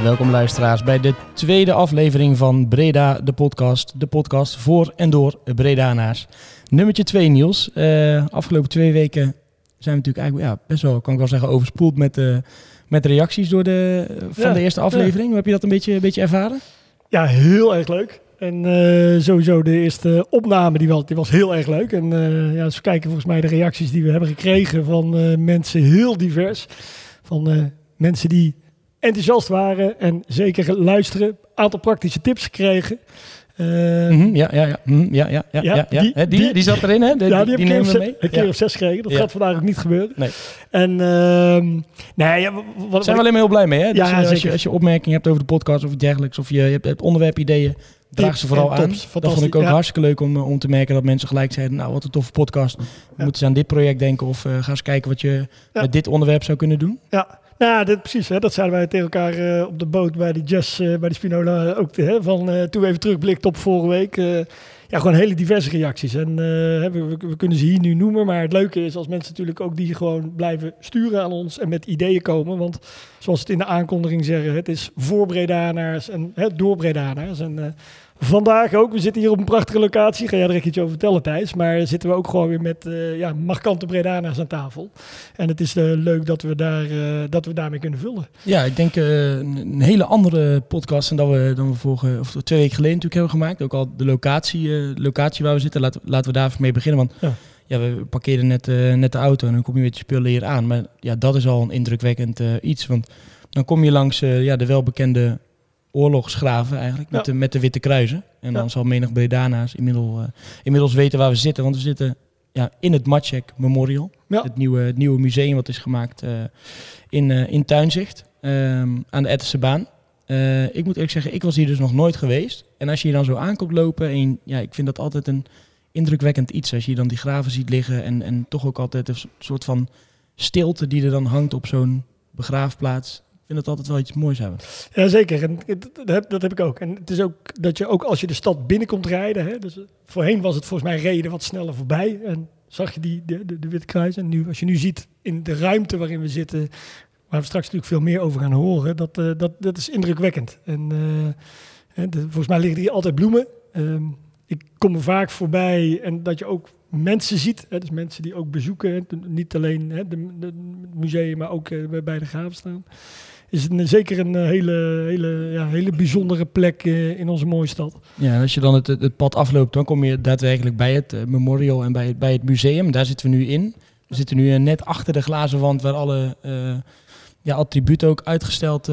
Ja, welkom luisteraars bij de tweede aflevering van Breda, de podcast. De podcast voor en door Bredanaars. Nummertje 2, Niels. Eh, afgelopen twee weken zijn we natuurlijk eigenlijk ja, best wel, kan ik wel zeggen, overspoeld met, eh, met reacties door de, van Ja, de eerste aflevering. Hoe heb je dat een beetje, een beetje ervaren? Ja, heel erg leuk. En eh, sowieso de eerste opname die was, die was heel erg leuk. En ja, als we kijken volgens mij de reacties die we hebben gekregen van mensen heel divers. Van mensen die enthousiast waren en zeker luisteren. Aantal praktische tips gekregen. Eh, Mhm, ja, ja, ja, mhm, ja, ja, ja, Ja, ja, ja. die- die, die- die zat erin, hè? De- ja, die, die, nemen we een mee. keer, een keer Ja. of zes gekregen. Dat gaat vandaag ook niet gebeuren. Nee. En ehm nee, ja, wat, wat- Daar zijn we alleen maar heel blij mee, hè? Dus, eh, als, je, als je opmerkingen hebt over de podcast of iets dergelijks, of je hebt, hebt onderwerpideeën, draag ze vooral aan. Dat vond ik ook hartstikke leuk om, eh, om te merken dat mensen gelijk zeiden, nou wat een toffe podcast. We moeten eens aan dit project denken of eh, ga eens kijken wat je met dit onderwerp zou kunnen doen. Ja, nou, dit, precies. Hè, dat zeiden wij tegen elkaar eh, op de boot bij de Jazz, eh, bij de Spinola ook. Hè, van, eh, toen we even terugblikten op vorige week. ja, gewoon hele diverse reacties. En we, we, kunnen ze hier nu noemen. Maar het leuke is als mensen natuurlijk ook die gewoon blijven sturen aan ons en met ideeën komen. Want zoals het in de aankondiging zeggen, het is voor Bredanaars en hè, vandaag ook, we zitten hier op een prachtige locatie. Ga jij er iets over vertellen Thijs. Maar zitten we ook gewoon weer met eh, ja, markante Bredanaars aan tafel. En het is eh, leuk dat we, daar, eh, dat we daarmee kunnen vullen. Ja, ik denk een, hele andere podcast dan we, dan we vorige, of twee weken geleden natuurlijk hebben gemaakt. Ook al de locatie, locatie waar we zitten, laten, laten we daar even mee beginnen. Want Ja. ja. we parkeerden net, net de auto en dan kom je met je spullen hier aan. Maar ja, dat is al een indrukwekkend iets. Want dan kom je langs ja, de welbekende oorlogsgraven eigenlijk, met, Ja. de, met de witte kruisen. En dan Ja. zal menig Bredana's inmiddels, eh, inmiddels weten waar we zitten. Want we zitten ja, in het Matchek Memorial. Ja. Het, nieuwe, het nieuwe museum wat is gemaakt eh, in, eh, in Tuinzicht ehm, aan de Etterse baan. Ik moet eerlijk zeggen, ik was hier dus nog nooit geweest. En als je hier dan zo aankomt lopen, en ja, ik vind dat altijd een indrukwekkend iets. Als je dan die graven ziet liggen en, en toch ook altijd een soort van stilte die er dan hangt op zo'n begraafplaats. Vind dat altijd wel iets moois hebben. Jazeker, en het- dat heb, ik ook. En het is ook dat je ook als je de stad binnenkomt rijden. Hè, dus voorheen was het volgens mij reden wat sneller voorbij. En zag je die, de, de, de Kruis. En nu, als je nu ziet in de ruimte waarin we zitten, waar we straks natuurlijk veel meer over gaan horen, dat, eh, dat, dat is indrukwekkend. En eh, de- volgens mij liggen hier altijd bloemen. Ehm, ik kom er vaak voorbij en dat je ook mensen ziet. Hè, dus mensen die ook bezoeken. niet alleen de, het museum, maar ook eh, bij de graven staan. Is het een- zeker een eh, hele, hele, ja, hele bijzondere plek eh, in onze mooie stad. Ja, als je dan het, het, pad afloopt, dan kom je daadwerkelijk bij het eh, memorial en bij het, bij het museum. Daar zitten we nu in. We zitten nu net achter de glazen wand waar alle ja, attributen ook uitgesteld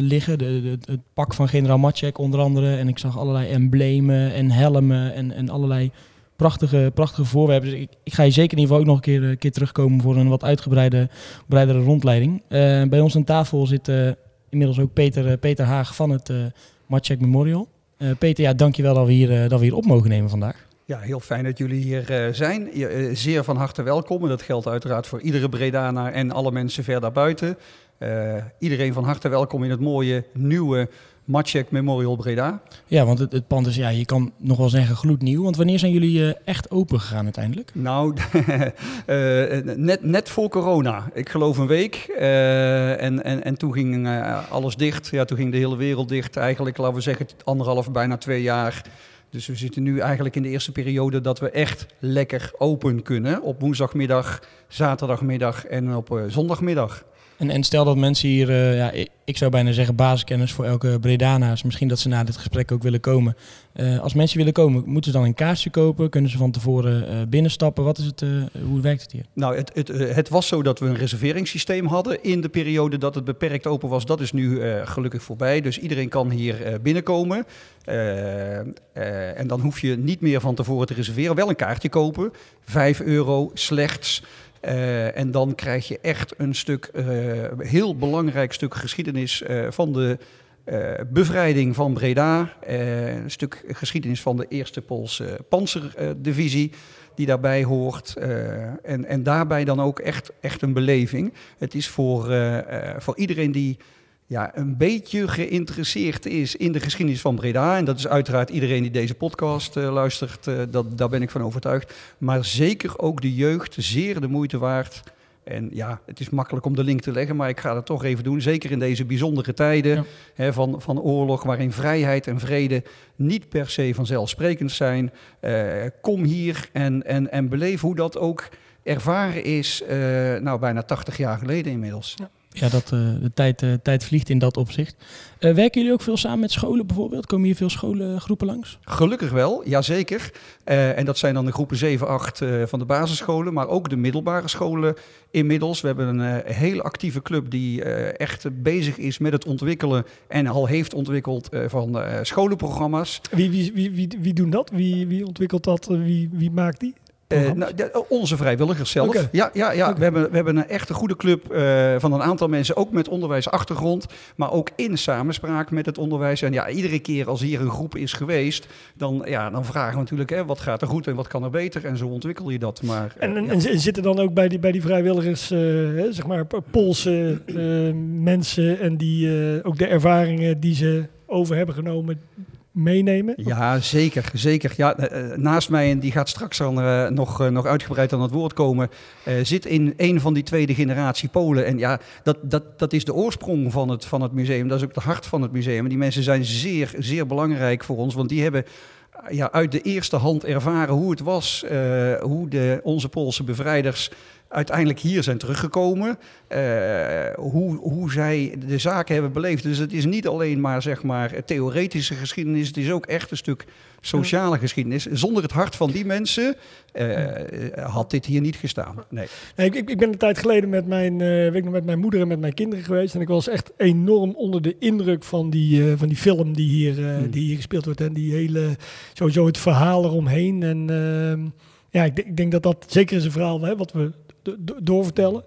liggen. De, de- het pak van generaal Matschek onder andere. En ik zag allerlei emblemen en helmen en, en allerlei prachtige, prachtige voorwerpen. Dus ik, ik ga hier zeker in ieder geval ook nog een keer, een keer terugkomen voor een wat uitgebreide breidere rondleiding. Eh, bij ons aan tafel zit eh, inmiddels ook Peter, eh, Peter Haag van het eh Matschek Memorial. Eh, Peter, ja, dankjewel dat we, hier, eh, dat we hier op mogen nemen vandaag. Ja, heel fijn dat jullie hier eh, zijn. Je, eh, zeer van harte welkom. En dat geldt uiteraard voor iedere Bredanaar en alle mensen ver daarbuiten. Eh, iedereen van harte welkom in het mooie nieuwe Matchek Memorial Breda. Ja, want het, het pand is, ja, je kan nog wel zeggen gloednieuw. Want wanneer zijn jullie eh, echt open gegaan uiteindelijk? Nou, eh, net, net voor corona. Ik geloof een week. Eh, en, en, en toen ging alles dicht. Ja, toen ging de hele wereld dicht. Eigenlijk, laten we zeggen, anderhalf, bijna twee jaar. Dus we zitten nu eigenlijk in de eerste periode dat we echt lekker open kunnen. Op woensdagmiddag, zaterdagmiddag en op zondagmiddag. En, en stel dat mensen hier, eh, ja, ik, zou bijna zeggen basiskennis voor elke Bredanaars. Misschien dat ze na dit gesprek ook willen komen. Eh, als mensen willen komen, moeten ze dan een kaartje kopen? Kunnen ze van tevoren eh, binnenstappen? Wat is het, hoe werkt het hier? Nou, het, het, het was zo dat we een reserveringssysteem hadden in de periode dat het beperkt open was. Dat is nu gelukkig voorbij. Dus iedereen kan hier binnenkomen. En dan hoef je niet meer van tevoren te reserveren. Wel een kaartje kopen. 5 euro slechts. Eh, en dan krijg je echt een stuk, eh, heel belangrijk stuk geschiedenis eh, van de bevrijding van Breda. Een stuk geschiedenis van de eerste Poolse panzerdivisie die daarbij hoort. En, en daarbij dan ook echt, echt een beleving. Het is voor, voor iedereen die ja, een beetje geïnteresseerd is in de geschiedenis van Breda. En dat is uiteraard iedereen die deze podcast eh, luistert, eh, dat, daar ben ik van overtuigd. Maar zeker ook de jeugd, zeer de moeite waard. En ja, het is makkelijk om de link te leggen, maar ik ga het toch even doen. Zeker in deze bijzondere tijden Ja. hè, van, van oorlog, waarin vrijheid en vrede niet per se vanzelfsprekend zijn. Eh, kom hier en, en, en beleef hoe dat ook ervaren is, nou bijna 80 jaar geleden inmiddels. Ja, dat, eh, de tijd, eh, tijd vliegt in dat opzicht. Eh, werken jullie ook veel samen met scholen bijvoorbeeld? Komen hier veel scholengroepen langs? Gelukkig wel, jazeker. Eh en dat zijn dan de groepen 7, 8 eh, van de basisscholen, maar ook de middelbare scholen inmiddels. We hebben een eh, hele actieve club die eh, echt bezig is met het ontwikkelen en al heeft ontwikkeld eh, van eh, scholenprogramma's. Wie, wie, wie, wie, wie doen dat? Wie, wie ontwikkelt dat? Wie, wie maakt die? Eh, nou, de- onze vrijwilligers zelf. Ja, ja, ja. We, hebben, we hebben een echte goede club eh, van een aantal mensen, ook met onderwijsachtergrond, maar ook in samenspraak met het onderwijs. En ja, iedere keer als hier een groep is geweest, dan, ja, dan vragen we natuurlijk, hè, wat gaat er goed en wat kan er beter? En zo ontwikkel je dat. Maar, eh, En, en, ja. en zi- zitten dan ook bij die, bij die vrijwilligers, eh, hè, zeg maar, Poolse eh, mensen en die eh, ook de ervaringen die ze over hebben genomen meenemen? Ja, zeker. zeker. Ja, eh, eh, naast mij, en die gaat straks dan, eh, nog, nog uitgebreid aan het woord komen, zit in een van die tweede generatie Polen. En ja, dat, dat, dat is de oorsprong van het, van het museum. Dat is ook de hart van het museum. Die mensen zijn zeer, zeer belangrijk voor ons, want die hebben ja, uit de eerste hand ervaren hoe het was, hoe de, onze Poolse bevrijders uiteindelijk hier zijn teruggekomen. eh, hoe, hoe zij de zaken hebben beleefd. Dus het is niet alleen maar, zeg maar theoretische geschiedenis. Het is ook echt een stuk sociale geschiedenis. Zonder het hart van die mensen eh, had dit hier niet gestaan. Nee. Nee, ik, ik, ben een tijd geleden met mijn, eh, weet nog, met mijn moeder en met mijn kinderen geweest. En ik was echt enorm onder de indruk van die, van die film die hier, Hmm. die hier gespeeld wordt. En die hele, sowieso het verhaal eromheen. En ehm, ja, ik, denk- ik denk dat dat zeker is een verhaal hè, wat we doorvertellen.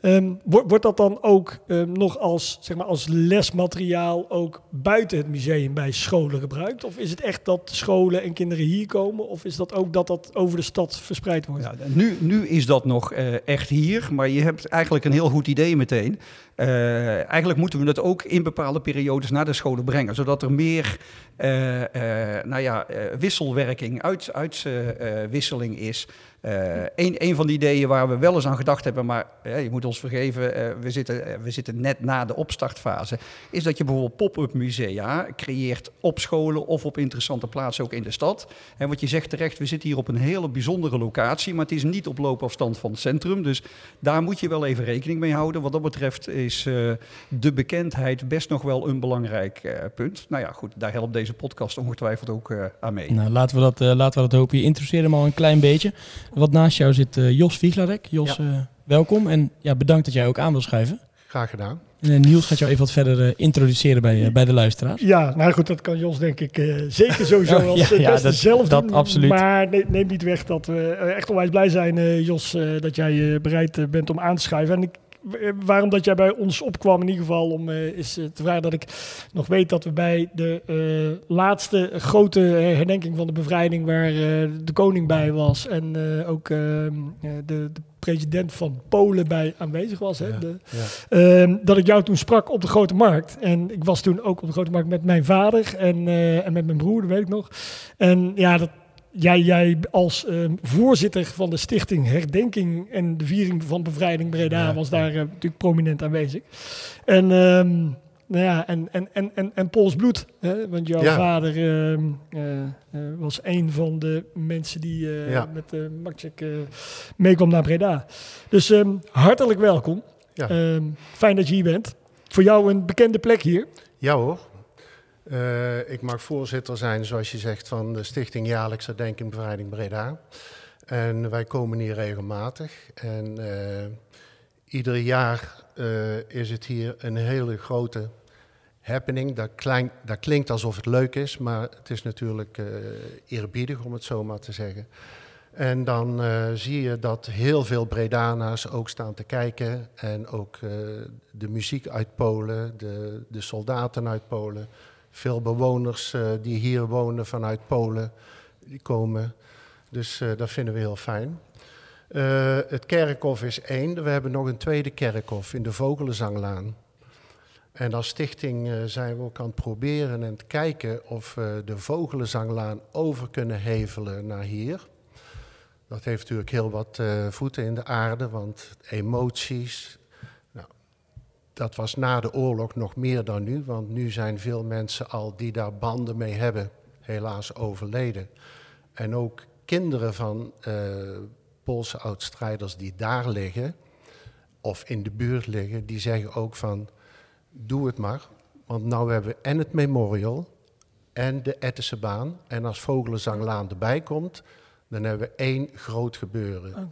Ehm, wordt, dat dan ook ehm, nog als, zeg maar, als lesmateriaal ook buiten het museum bij scholen gebruikt? Of is het echt dat scholen en kinderen hier komen? Of is dat ook dat dat over de stad verspreid wordt? Nu, nu is dat nog eh, echt hier, maar je hebt eigenlijk een heel goed idee meteen. Eh, eigenlijk moeten we het ook in bepaalde periodes naar de scholen brengen, zodat er meer eh, nou ja, wisselwerking, uitwisseling uit, eh, wisseling is. Eh, een, van de ideeën waar we wel eens aan gedacht hebben, maar je moet ons vergeven, eh, we, zitten, eh, we zitten net na de opstartfase, is dat je bijvoorbeeld pop-up musea creëert op scholen of op interessante plaatsen ook in de stad. En wat je zegt terecht, we zitten hier op een hele bijzondere locatie, maar het is niet op loopafstand van het centrum. Dus daar moet je wel even rekening mee houden. Wat dat betreft is de bekendheid best nog wel een belangrijk punt. Nou ja, goed, daar helpt deze podcast ongetwijfeld ook aan mee. Nou, laten we dat, laten we dat hopen. Je introduceerde hem al een klein beetje. Wat naast jou zit eh, Jos Wieglarek. Jos, eh, welkom. En ja, bedankt dat jij ook aan wil schuiven. Graag gedaan. En eh, Niels gaat jou even wat verder introduceren bij, bij de luisteraars. Ja, nou goed, dat kan Jos denk ik eh, zeker sowieso Ja, als ja, het ja, beste dat- zelf dat doen. absoluut. Maar ne- neem niet weg dat we echt onwijs blij zijn, eh, Jos, eh, dat jij eh, bereid bent om aan te schuiven. En ik, waarom dat jij bij ons opkwam in ieder geval, om, eh, is eh, te vragen dat ik nog weet dat we bij de eh, laatste grote eh, herdenking van de bevrijding, waar eh, de koning bij was en eh, ook eh, eh, de, de president van Polen bij aanwezig was. Hè? Ja, De, ja. Ehm, dat ik jou toen sprak op de Grote Markt. En ik was toen ook op de Grote Markt met mijn vader en, eh, en met mijn broer, dat weet ik nog. En ja, dat, jij, jij als ehm, voorzitter van de stichting Herdenking en de Viering van Bevrijding Breda Ja, was daar eh, natuurlijk prominent aanwezig. En, ehm, nou ja, en, en, en, en, en Pools bloed, hè? want jouw Ja. vader ehm, eh, eh, was een van de mensen die Ja. met de uh, Maciek eh, meekwam naar Breda. Dus hartelijk welkom. Fijn dat je hier bent. Voor jou een bekende plek hier. Ja hoor. Eh, ik mag voorzitter zijn, zoals je zegt, van de Stichting Jaarlijks Herdenking Bevrijding Breda. En wij komen hier regelmatig. En eh, ieder jaar eh, is het hier een hele grote happening. Dat, klink- dat klinkt alsof het leuk is, maar het is natuurlijk eerbiedig om het zo maar te zeggen. En dan zie je dat heel veel Bredana's ook staan te kijken. En ook de muziek uit Polen, de, de soldaten uit Polen. Veel bewoners eh, die hier wonen vanuit Polen, die komen. Dus eh, dat vinden we heel fijn. Eh, het kerkhof is één. We hebben nog een tweede kerkhof in de Vogelenzanglaan. En als stichting zijn we ook aan het proberen en het kijken of we de Vogelenzanglaan over kunnen hevelen naar hier. Dat heeft natuurlijk heel wat voeten in de aarde, want emoties. Dat was na de oorlog nog meer dan nu, want nu zijn veel mensen al die daar banden mee hebben, helaas overleden. En ook kinderen van eh, Poolse oudstrijders die daar liggen, of in de buurt liggen, die zeggen ook van, doe het maar. Want nou hebben we en het memorial en de Ettische baan. En als Vogelenzanglaan erbij komt, dan hebben we één groot gebeuren.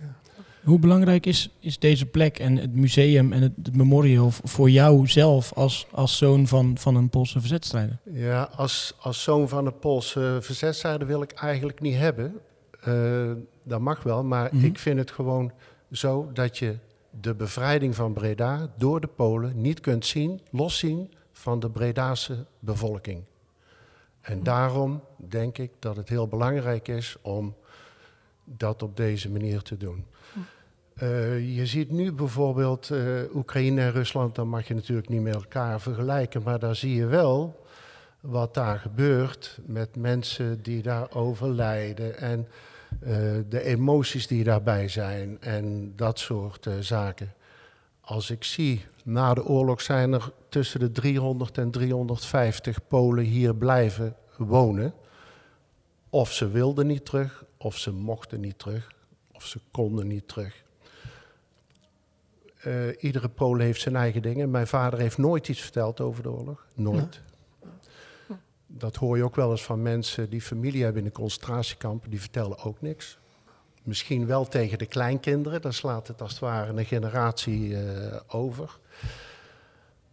Hoe belangrijk is, is deze plek en het museum en het, het memorial voor jou zelf als, als zoon van, van een Poolse verzetstrijder? Ja, als, als zoon van een Poolse verzetszijde wil ik eigenlijk niet hebben. Eh, dat mag wel, maar Mhm. ik vind het gewoon zo dat je de bevrijding van Breda door de Polen niet kunt zien, loszien van de Bredaanse bevolking. En daarom denk ik dat het heel belangrijk is om dat op deze manier te doen. Eh, je ziet nu bijvoorbeeld eh, Oekraïne en Rusland, dan mag je natuurlijk niet met elkaar vergelijken, maar daar zie je wel wat daar gebeurt met mensen die daar overlijden en eh, de emoties die daarbij zijn en dat soort zaken. Als ik zie, na de oorlog zijn er tussen de 300 en 350 Polen hier blijven wonen. Of ze wilden niet terug, of ze mochten niet terug, of ze konden niet terug. Eh, iedere Polen heeft zijn eigen dingen. Mijn vader heeft nooit iets verteld over de oorlog. Nooit. Dat hoor je ook wel eens van mensen die familie hebben in de concentratiekampen. Die vertellen ook niks. Misschien wel tegen de kleinkinderen. Dan slaat het als het ware een generatie eh, over.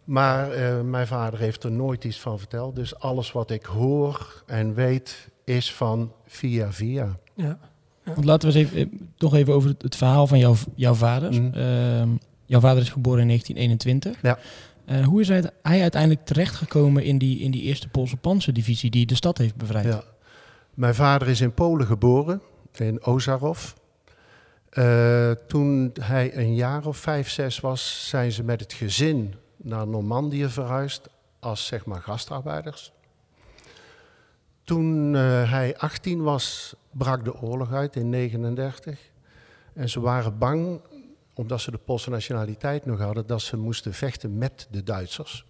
Maar eh, mijn vader heeft er nooit iets van verteld. Dus alles wat ik hoor en weet is van via via. Ja. Want laten we eens even, eh, toch even over het, het verhaal van jouw, jouw vader. Mhm. Ehm, jouw vader is geboren in 1921. Ja. Eh, hoe is hij, hij uiteindelijk terechtgekomen in die, in die eerste Poolse panzerdivisie die de stad heeft bevrijd? Ja. Mijn vader is in Polen geboren, in Ozarov. Eh, toen hij een jaar of vijf, zes was, zijn ze met het gezin naar Normandië verhuisd als zeg maar gastarbeiders. Toen eh, hij 18 was, brak de oorlog uit in 39. En ze waren bang, omdat ze de Poolse nationaliteit nog hadden, dat ze moesten vechten met de Duitsers.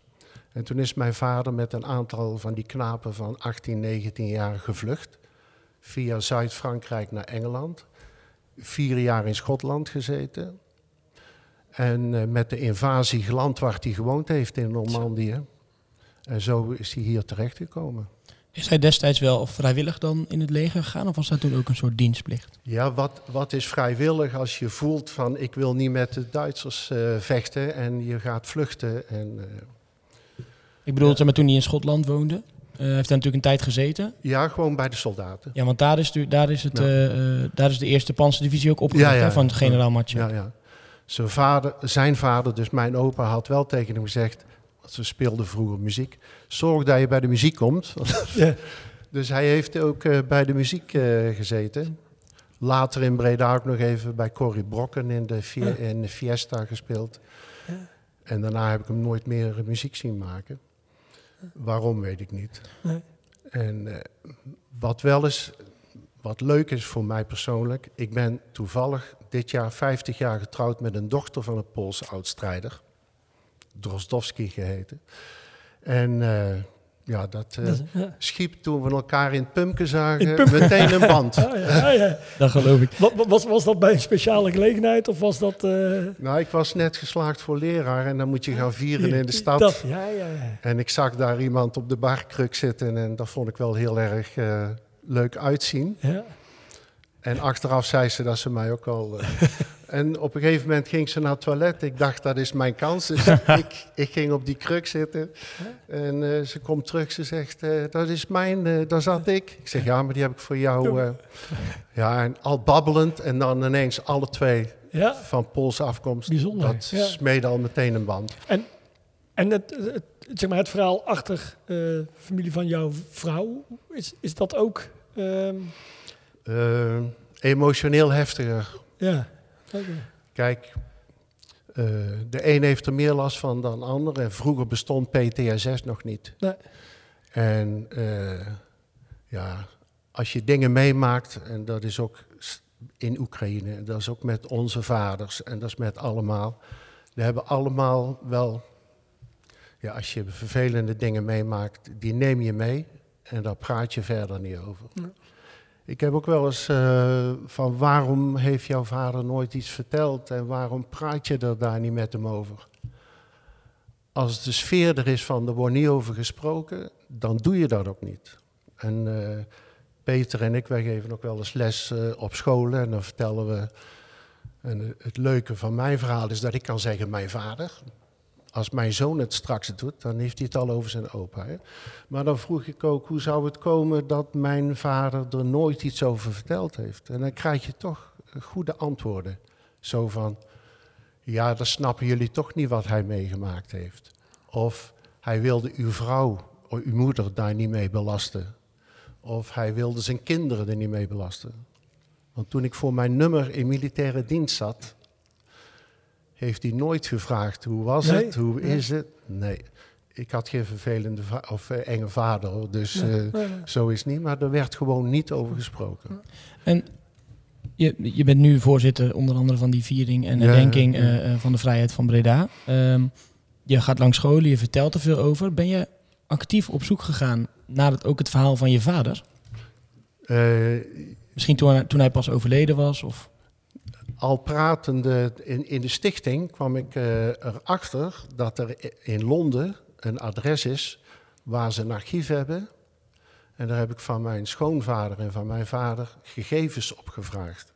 En toen is mijn vader met een aantal van die knapen van 18, 19 jaar gevlucht. Via Zuid-Frankrijk naar Engeland. Vier jaar in Schotland gezeten. En eh, met de invasie geland waar hij gewoond heeft in Normandië. En zo is hij hier terechtgekomen. Is hij destijds wel vrijwillig dan in het leger gegaan of was dat toen ook een soort dienstplicht? Ja, wat, wat is vrijwillig als je voelt van ik wil niet met de Duitsers eh, vechten en je gaat vluchten. En, eh, Ik bedoel, zeg maar, toen hij in Schotland woonde, eh, heeft hij natuurlijk een tijd gezeten. ja, gewoon bij de soldaten. Ja, want daar is, de, daar is, het, Ja. daar is de eerste panzerdivisie ook opgericht Ja, van generaal Matje. Ja, ja. Zijn vader, zijn vader, dus mijn opa, had wel tegen hem gezegd, ze speelden vroeger muziek, zorg dat je bij de muziek komt. Ja. Dus hij heeft ook eh, bij de muziek eh, gezeten. Later in Breda ook nog even bij Corrie Brokken in de, in de Fiesta gespeeld. En daarna heb ik hem nooit meer muziek zien maken. Waarom weet ik niet. Nee. En eh, wat wel is, wat leuk is voor mij persoonlijk, ik ben toevallig dit jaar 50 jaar getrouwd met een dochter van een Poolse oudstrijder. Drozdowski geheten. En eh, ja, dat eh, ja. schiep toen we elkaar in het pumpje zagen, meteen een band. Ja, ja, ja. Dat geloof ik. Wa- wa- Was, was dat bij een speciale gelegenheid of was dat... eh, Nou, ik was net geslaagd voor leraar en dan moet je gaan vieren in de stad. Dat, ja, ja, ja. En ik zag daar iemand op de barkruk zitten en dat vond ik wel heel erg eh, leuk uitzien. ja. En achteraf zei ze dat ze mij ook al... en op een gegeven moment ging ze naar het toilet. Ik dacht, dat is mijn kans. Dus ik, ik ging op die kruk zitten. En eh, ze komt terug, ze zegt, eh, dat is mijn, eh, daar zat ik. Ik zeg, ja, maar die heb ik voor jou. ja, en al babbelend en dan ineens alle twee ja. van Poolse afkomst. Bijzonder, Dat ja. al meteen een band. En het, het, het- zeg maar het verhaal achter familie van jouw vrouw, is, is dat ook... ehm, Eh, emotioneel heftiger. ja, Kijk, eh, de een heeft er meer last van dan de ander. En vroeger bestond PTSS nog niet. Nee. En eh, ja, als je dingen meemaakt, en dat is ook in Oekraïne, dat is ook met onze vaders en dat is met allemaal. We hebben allemaal wel, ja, als je vervelende dingen meemaakt, die neem je mee en daar praat je verder niet over. Ja. Ik heb ook wel eens eh, van waarom heeft jouw vader nooit iets verteld en waarom praat je er daar niet met hem over? Als de sfeer er is van er wordt niet over gesproken, dan doe je dat ook niet. En eh, Peter en ik, wij geven ook wel eens les eh, op scholen en dan vertellen we. En het leuke van mijn verhaal is dat ik kan zeggen mijn vader. Als mijn zoon het straks doet, dan heeft hij het al over zijn opa. Hè? Maar dan vroeg ik ook, hoe zou het komen dat mijn vader er nooit iets over verteld heeft? En dan krijg je toch goede antwoorden. Zo van, ja, dan snappen jullie toch niet wat hij meegemaakt heeft. Of hij wilde uw vrouw, of uw moeder daar niet mee belasten. Of hij wilde zijn kinderen er niet mee belasten. Want toen ik voor mijn nummer in militaire dienst zat, heeft hij nooit gevraagd hoe was Nee? het, hoe is het. Nee, ik had geen vervelende of eh, enge vader, hoor, dus Nee, eh, nee, zo is het niet. Maar er werd gewoon niet over gesproken. En je, je bent nu voorzitter onder andere van die viering en herdenking ja. eh, van de vrijheid van Breda. Ehm, je gaat langs scholen, je vertelt er veel over. Ben je actief op zoek gegaan naar het, ook het verhaal van je vader? Misschien toen, hij- toen hij pas overleden was? Of... al pratende in, in de stichting kwam ik eh, erachter dat er in Londen een adres is waar ze een archief hebben. En daar heb ik van mijn schoonvader en van mijn vader gegevens opgevraagd.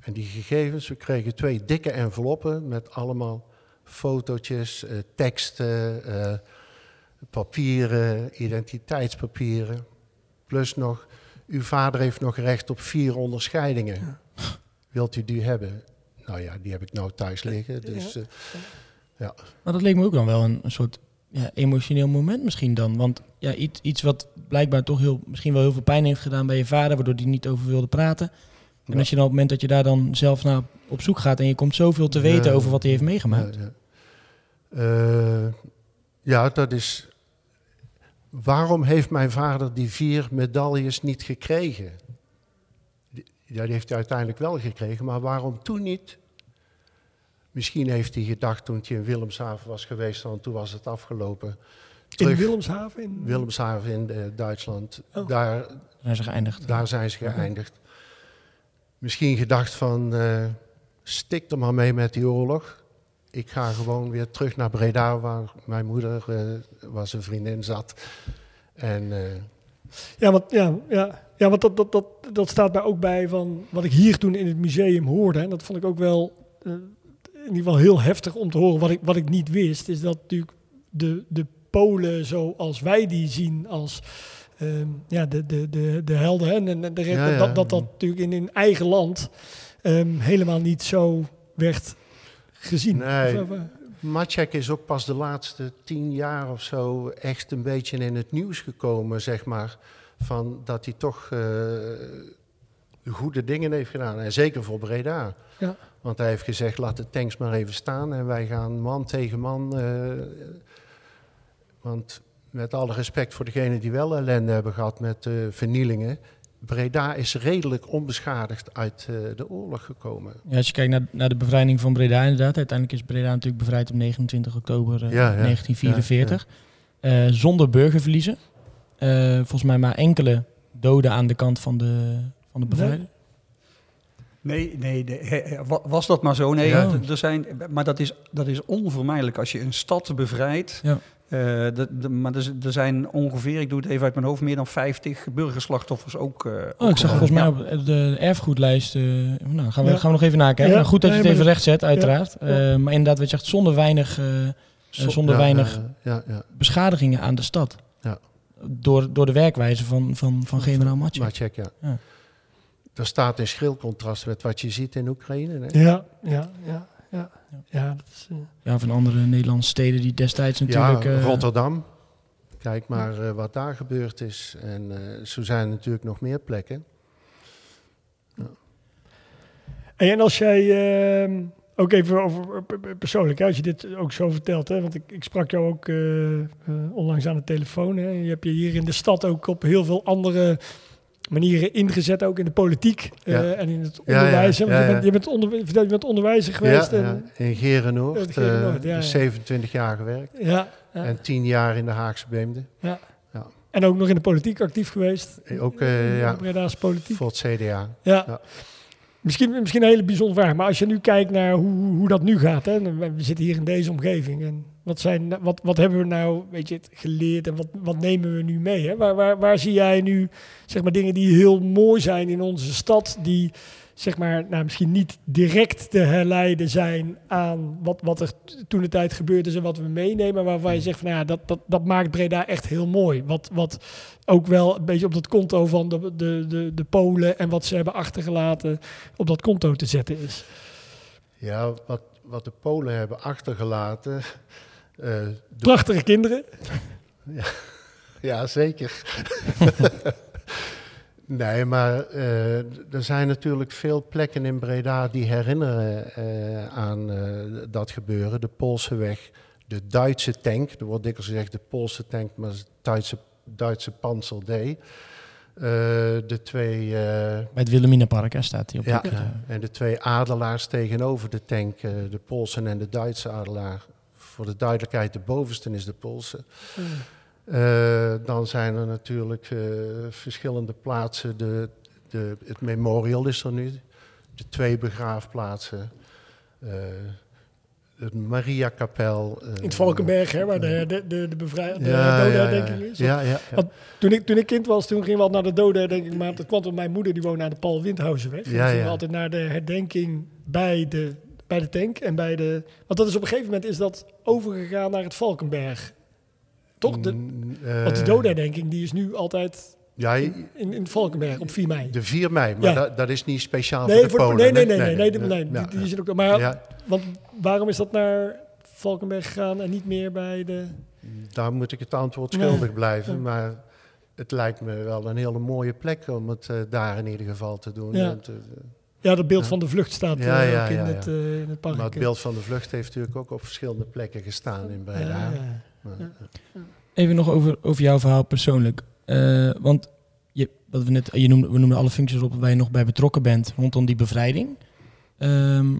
En die gegevens, we kregen twee dikke enveloppen met allemaal fotootjes, eh, teksten, eh, papieren, identiteitspapieren. Plus nog, uw vader heeft nog recht op vier onderscheidingen. Wilt u die hebben? Nou ja, die heb ik nou thuis liggen. Dus eh, Maar dat leek me ook dan wel een, een soort ja, emotioneel moment misschien dan. Want ja, iets, iets wat blijkbaar toch heel, misschien wel heel veel pijn heeft gedaan bij je vader, waardoor hij niet over wilde praten. En Ja. als je dan op het moment dat je daar dan zelf naar op zoek gaat en je komt zoveel te weten Ja. over wat hij heeft meegemaakt. Ja, ja. Eh, ja, dat is. Waarom heeft mijn vader die vier medailles niet gekregen? Die- Ja, die heeft hij uiteindelijk wel gekregen, maar waarom toen niet? Misschien heeft hij gedacht toen hij in Willemshaven was geweest, want toen was het afgelopen. In Willemshaven? In... Willemshaven in eh, Duitsland. Oh. Daar, Zijn ze geëindigd. daar zijn ze geëindigd. Misschien gedacht van, eh, stik er maar mee met die oorlog. Ik ga gewoon weer terug naar Breda, waar mijn moeder eh, was een vriendin zat. En eh, Ja, want, ja, ja, ja, want dat, dat, dat, dat staat mij ook bij van wat ik hier toen in het museum hoorde. En dat vond ik ook wel eh, in ieder geval heel heftig om te horen. Wat ik, wat ik niet wist, is dat natuurlijk de, de Polen zoals wij die zien als ehm, ja, de, de, de, de helden. hè, En, en de, Ja, ja. Dat, dat dat natuurlijk in hun eigen land ehm, helemaal niet zo werd gezien. Nee. Of, eh, Maciek is ook pas de laatste tien jaar of zo echt een beetje in het nieuws gekomen, zeg maar. Van dat hij toch eh, goede dingen heeft gedaan. En zeker voor Breda. Ja. Want hij heeft gezegd, laat de tanks maar even staan en wij gaan man tegen man. eh, want met alle respect voor degenen die wel ellende hebben gehad met eh, vernielingen. Breda is redelijk onbeschadigd uit eh, de oorlog gekomen. Ja, als je kijkt naar, naar de bevrijding van Breda inderdaad. Uiteindelijk is Breda natuurlijk bevrijd op 29 oktober eh, Ja, ja. 1944. eh, zonder burgerverliezen. Eh, volgens mij maar enkele doden aan de kant van de, van de bevrijder. Nee, nee, was dat maar zo? Nee, Ja. er zijn, maar dat is, dat is onvermijdelijk als je een stad bevrijdt. Ja. Eh, de, de- maar er, er zijn ongeveer, ik doe het even uit mijn hoofd, meer dan 50 burgerslachtoffers ook. eh, Oh, ook ik zag volgens mij Ja. op de erfgoedlijst. nou, gaan we, Ja. gaan we nog even nakijken. Ja, Maar goed dat je het even recht zet, uiteraard. Ja. Eh, maar inderdaad, wat je zegt, zonder weinig eh, Zo- zonder ja, weinig- ja, ja, ja. beschadigingen aan de stad. Ja. Door, door de werkwijze van, van, van generaal Matje. Maar check, ja. Ja. Dat staat in schril contrast met wat je ziet in Oekraïne. Hè? Ja, ja, ja. Ja, ja dat is, eh, Ja, van andere Nederlandse steden die destijds natuurlijk... ja, eh, Rotterdam. Kijk maar eh, wat daar gebeurd is. En eh, zo zijn er natuurlijk nog meer plekken. Hey, en als jij ehm, ook even over persoonlijk, hè, als je dit ook zo vertelt, hè, want ik, ik sprak jou ook eh, eh, onlangs aan de telefoon. Hè, je hebt je hier in de stad ook op heel veel andere manieren ingezet, ook in de politiek eh, Ja. en in het ja, onderwijs. ja, je, bent, je, bent onder, je bent onderwijzer geweest. en, ja, in Gerenoord. Ja, Gerenoord, eh, ja, ja. 27 jaar gewerkt. En 10 jaar in de Haagse Beemde. En ook nog in de politiek actief geweest. Ook in ja, Breda's politiek. voor het CDA. Ja. Misschien, misschien een hele bijzondere vraag, maar als je nu kijkt naar hoe, hoe, dat nu gaat, hè, we zitten hier in deze omgeving en wat, zijn, wat, wat hebben we nou weet je, geleerd en wat, wat nemen we nu mee? Hè? Waar, waar, waar zie jij nu zeg maar, dingen die heel mooi zijn in onze stad, die zeg maar, nou, misschien niet direct te herleiden zijn aan wat, wat er toen de tijd gebeurd is en wat we meenemen, maar waarvan je zegt van nou ja, dat, dat, dat maakt Breda echt heel mooi. Wat, wat ook wel een beetje op dat konto van de, de, de, de Polen en wat ze hebben achtergelaten op dat konto te zetten is. Ja, wat, wat de Polen hebben achtergelaten. eh, Prachtige kinderen. ja, zeker. nee, maar eh, er zijn natuurlijk veel plekken in Breda die herinneren eh, aan eh, dat gebeuren. De Poolse weg, de Duitse tank. Er wordt dikwijls gezegd de Poolse tank, maar het Duitse, Duitse Panzer D. Eh, de twee... eh, Bij het Wilhelminapark hè, staat hij op. Ja, eh, en de twee adelaars tegenover de tank, eh, de Poolse en de Duitse adelaar. Voor de duidelijkheid, de bovenste is de Poolse. Eh, dan zijn er natuurlijk eh, verschillende plaatsen. De, de, het memorial is er nu. De twee begraafplaatsen. eh het Mariakapel. In het Valkenberg, hè, waar de, de, de, de, bevrij- de ja, ja, dodenherdenking ja, is. Ja, ja. Want Toen ik, toen ik kind was, toen gingen we altijd naar de dodenherdenking. Maar dat kwam omdat mijn moeder, die woonde aan de Paul Windhousenweg. En Ja, gingen we altijd naar de herdenking bij de, bij de tank. En bij de, want dat is op een gegeven moment is dat overgegaan naar het Valkenberg. Toch? De, Mm, want die eh, dodenherdenking die is nu altijd Ja, in, in het Valkenberg op 4 mei. de 4 mei, maar Ja. dat, dat is niet speciaal Nee, voor de Polen. nee, nee, nee, nee, nee, nee, nee, ja, die, ook. Maar ja. want waarom is dat naar Valkenberg gegaan en niet meer bij de? Daar moet ik het antwoord schuldig blijven. Maar het lijkt me wel een hele mooie plek om het eh, daar in ieder geval te doen. Ja. Want, eh, Ja, dat beeld van de vlucht staat eh, ook in, het, ja. eh, in het park. maar het beeld van de vlucht heeft natuurlijk ook op verschillende plekken gestaan in Breda. Even nog over, over jouw verhaal persoonlijk. Eh, want je, wat we, net, je noemde, we noemden alle functies op waar je nog bij betrokken bent rondom die bevrijding. Ehm,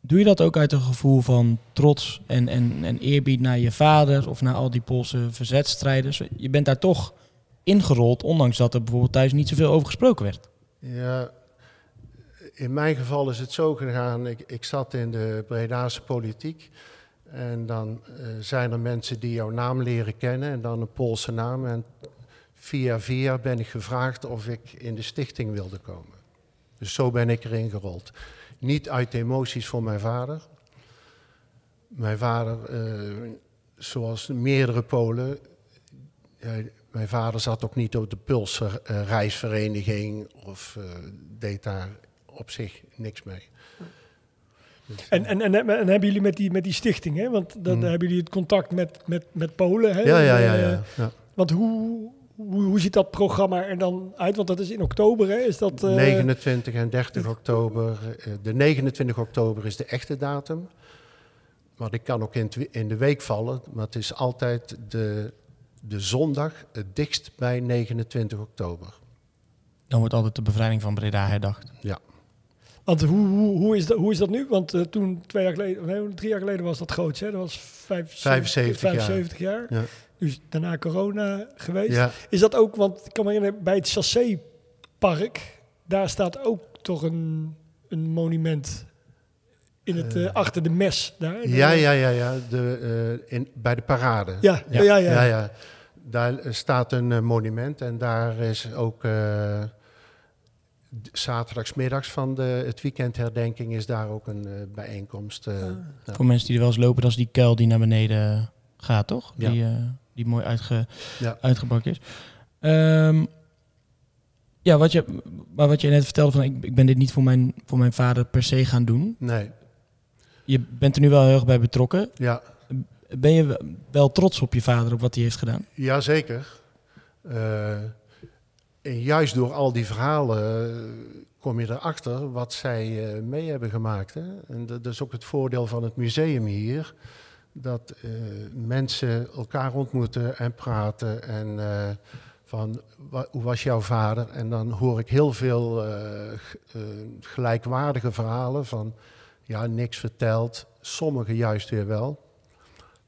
doe je dat ook uit een gevoel van trots en, en, en eerbied naar je vader of naar al die Poolse verzetstrijders? Je bent daar toch ingerold, ondanks dat er bijvoorbeeld thuis niet zoveel over gesproken werd. Ja, in mijn geval is het zo gegaan. Ik, ik zat in de Bredaanse politiek. En dan eh, zijn er mensen die jouw naam leren kennen. En dan een Poolse naam. En via via ben ik gevraagd of ik in de stichting wilde komen. Dus zo ben ik erin gerold. Niet uit emoties voor mijn vader. Mijn vader, eh, zoals meerdere Polen, mijn vader zat ook niet op de Pulse eh, reisvereniging of deed daar op zich niks mee. Dus, En, en, en, en hebben jullie met die, met die stichting, hè? want dan Mm. hebben jullie het contact met, met, met Polen. Hè? ja, ja, ja, Eh, ja, ja. Want hoe, hoe, hoe ziet dat programma er dan uit? Want dat is in oktober, hè? Is dat, eh, 29 en 30 oktober. eh, de 29 oktober is de echte datum. Maar die kan ook in, in de week vallen. Maar het is altijd de, de zondag het dichtst bij 29 oktober. Dan wordt altijd de bevrijding van Breda herdacht. Want hoe, hoe, hoe, is dat, hoe is dat nu? Want eh, toen twee jaar geleden, nee, drie jaar geleden was dat groots, hè? Dat was vijf, 75 jaar. 75 jaar. Ja. Het daarna corona geweest. Ja, Is dat ook, want ik kan me herinneren, bij het Chassé-park, daar staat ook toch een, een monument in het, eh, achter de mes. Daar. ja, ja, ja, ja de, eh, in, bij de parade. Ja, ja, ja. ja. ja. Daar eh, staat een eh, monument en daar is ook eh, zaterdagsmiddags van de, het weekendherdenking is daar ook een eh, bijeenkomst. eh, ja. Voor mensen die er wel eens lopen, dat is die kuil die naar beneden gaat, toch? Ja. Die, eh, die mooi uitge, Ja. uitgebakken is. Ehm, ja, wat je, maar wat je net vertelde, van ik, ik ben dit niet voor mijn, voor mijn vader per se gaan doen. Nee, Je bent er nu wel heel erg bij betrokken. ja, Ben je wel trots op je vader, op wat hij heeft gedaan? jazeker. Eh en juist door al die verhalen eh, kom je erachter wat zij eh, mee hebben gemaakt. Hè? En dat is ook het voordeel van het museum hier. Dat eh, mensen elkaar ontmoeten en praten. En van hoe was jouw vader? En dan hoor ik heel veel gelijkwaardige verhalen van ja, niks verteld. Sommige juist weer wel.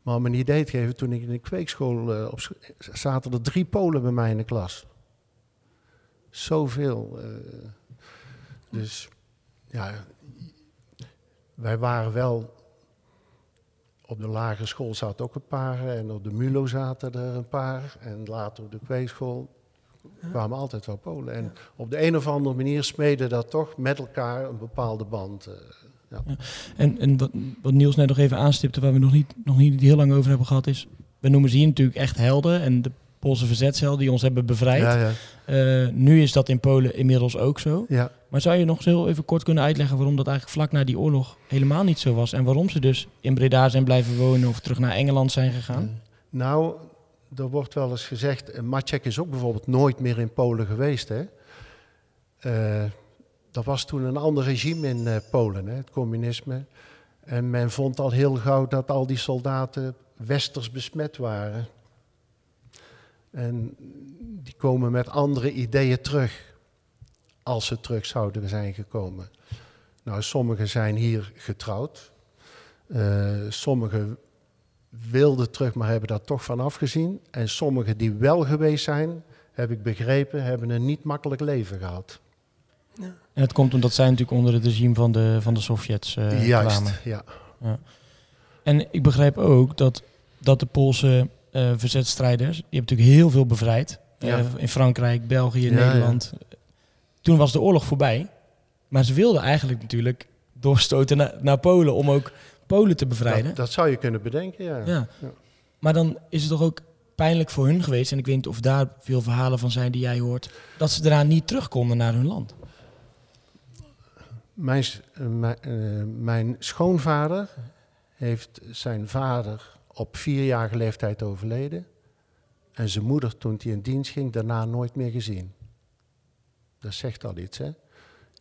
Maar om een idee te geven, toen ik in de kweekschool op, zaten er drie Polen bij mij in de klas. Zoveel. eh dus ja, wij waren wel. Op de lagere school zaten ook een paar en op de MULO zaten er een paar. En later op de kweekschool kwamen altijd wel Polen. En op de een of andere manier smeden dat toch met elkaar een bepaalde band. eh. En, en wat, wat Niels net nog even aanstipte, waar we nog niet, nog niet heel lang over hebben gehad, is... We noemen ze hier natuurlijk echt helden en de Poolse verzetshelden die ons hebben bevrijd. ja, ja, Eh, nu is dat in Polen inmiddels ook zo. ja. Maar zou je nog eens heel even kort kunnen uitleggen waarom dat eigenlijk vlak na die oorlog helemaal niet zo was? En waarom ze dus in Breda zijn blijven wonen of terug naar Engeland zijn gegaan? Nou, er wordt wel eens gezegd, eh, Maciek is ook bijvoorbeeld nooit meer in Polen geweest. Hè? Eh, dat was toen een ander regime in eh, Polen, hè, het communisme. En men vond al heel gauw dat al die soldaten westers besmet waren. En die komen met andere ideeën terug, als ze terug zouden zijn gekomen. Nou, sommigen zijn hier getrouwd. Eh sommigen wilden terug, maar hebben daar toch van afgezien. En sommigen die wel geweest zijn, heb ik begrepen, hebben een niet makkelijk leven gehad. En dat komt omdat zij natuurlijk onder het regime van de, van de Sovjets eh, Juist, kwamen. ja. En ik begrijp ook dat, dat de Poolse verzetstrijders, die hebben natuurlijk heel veel bevrijd. Eh, Ja. in Frankrijk, België, Nederland. Toen was de oorlog voorbij. Maar ze wilden eigenlijk natuurlijk doorstoten naar, naar Polen om ook Polen te bevrijden. Dat, dat zou je kunnen bedenken, ja. Ja. Ja. Maar dan is het toch ook pijnlijk voor hun geweest, en ik weet niet of daar veel verhalen van zijn die jij hoort, dat ze daarna niet terug konden naar hun land. Eh, mijn, eh, mijn schoonvader heeft zijn vader op vierjarige leeftijd overleden. En zijn moeder, toen hij in dienst ging, daarna nooit meer gezien. Dat zegt al iets, hè?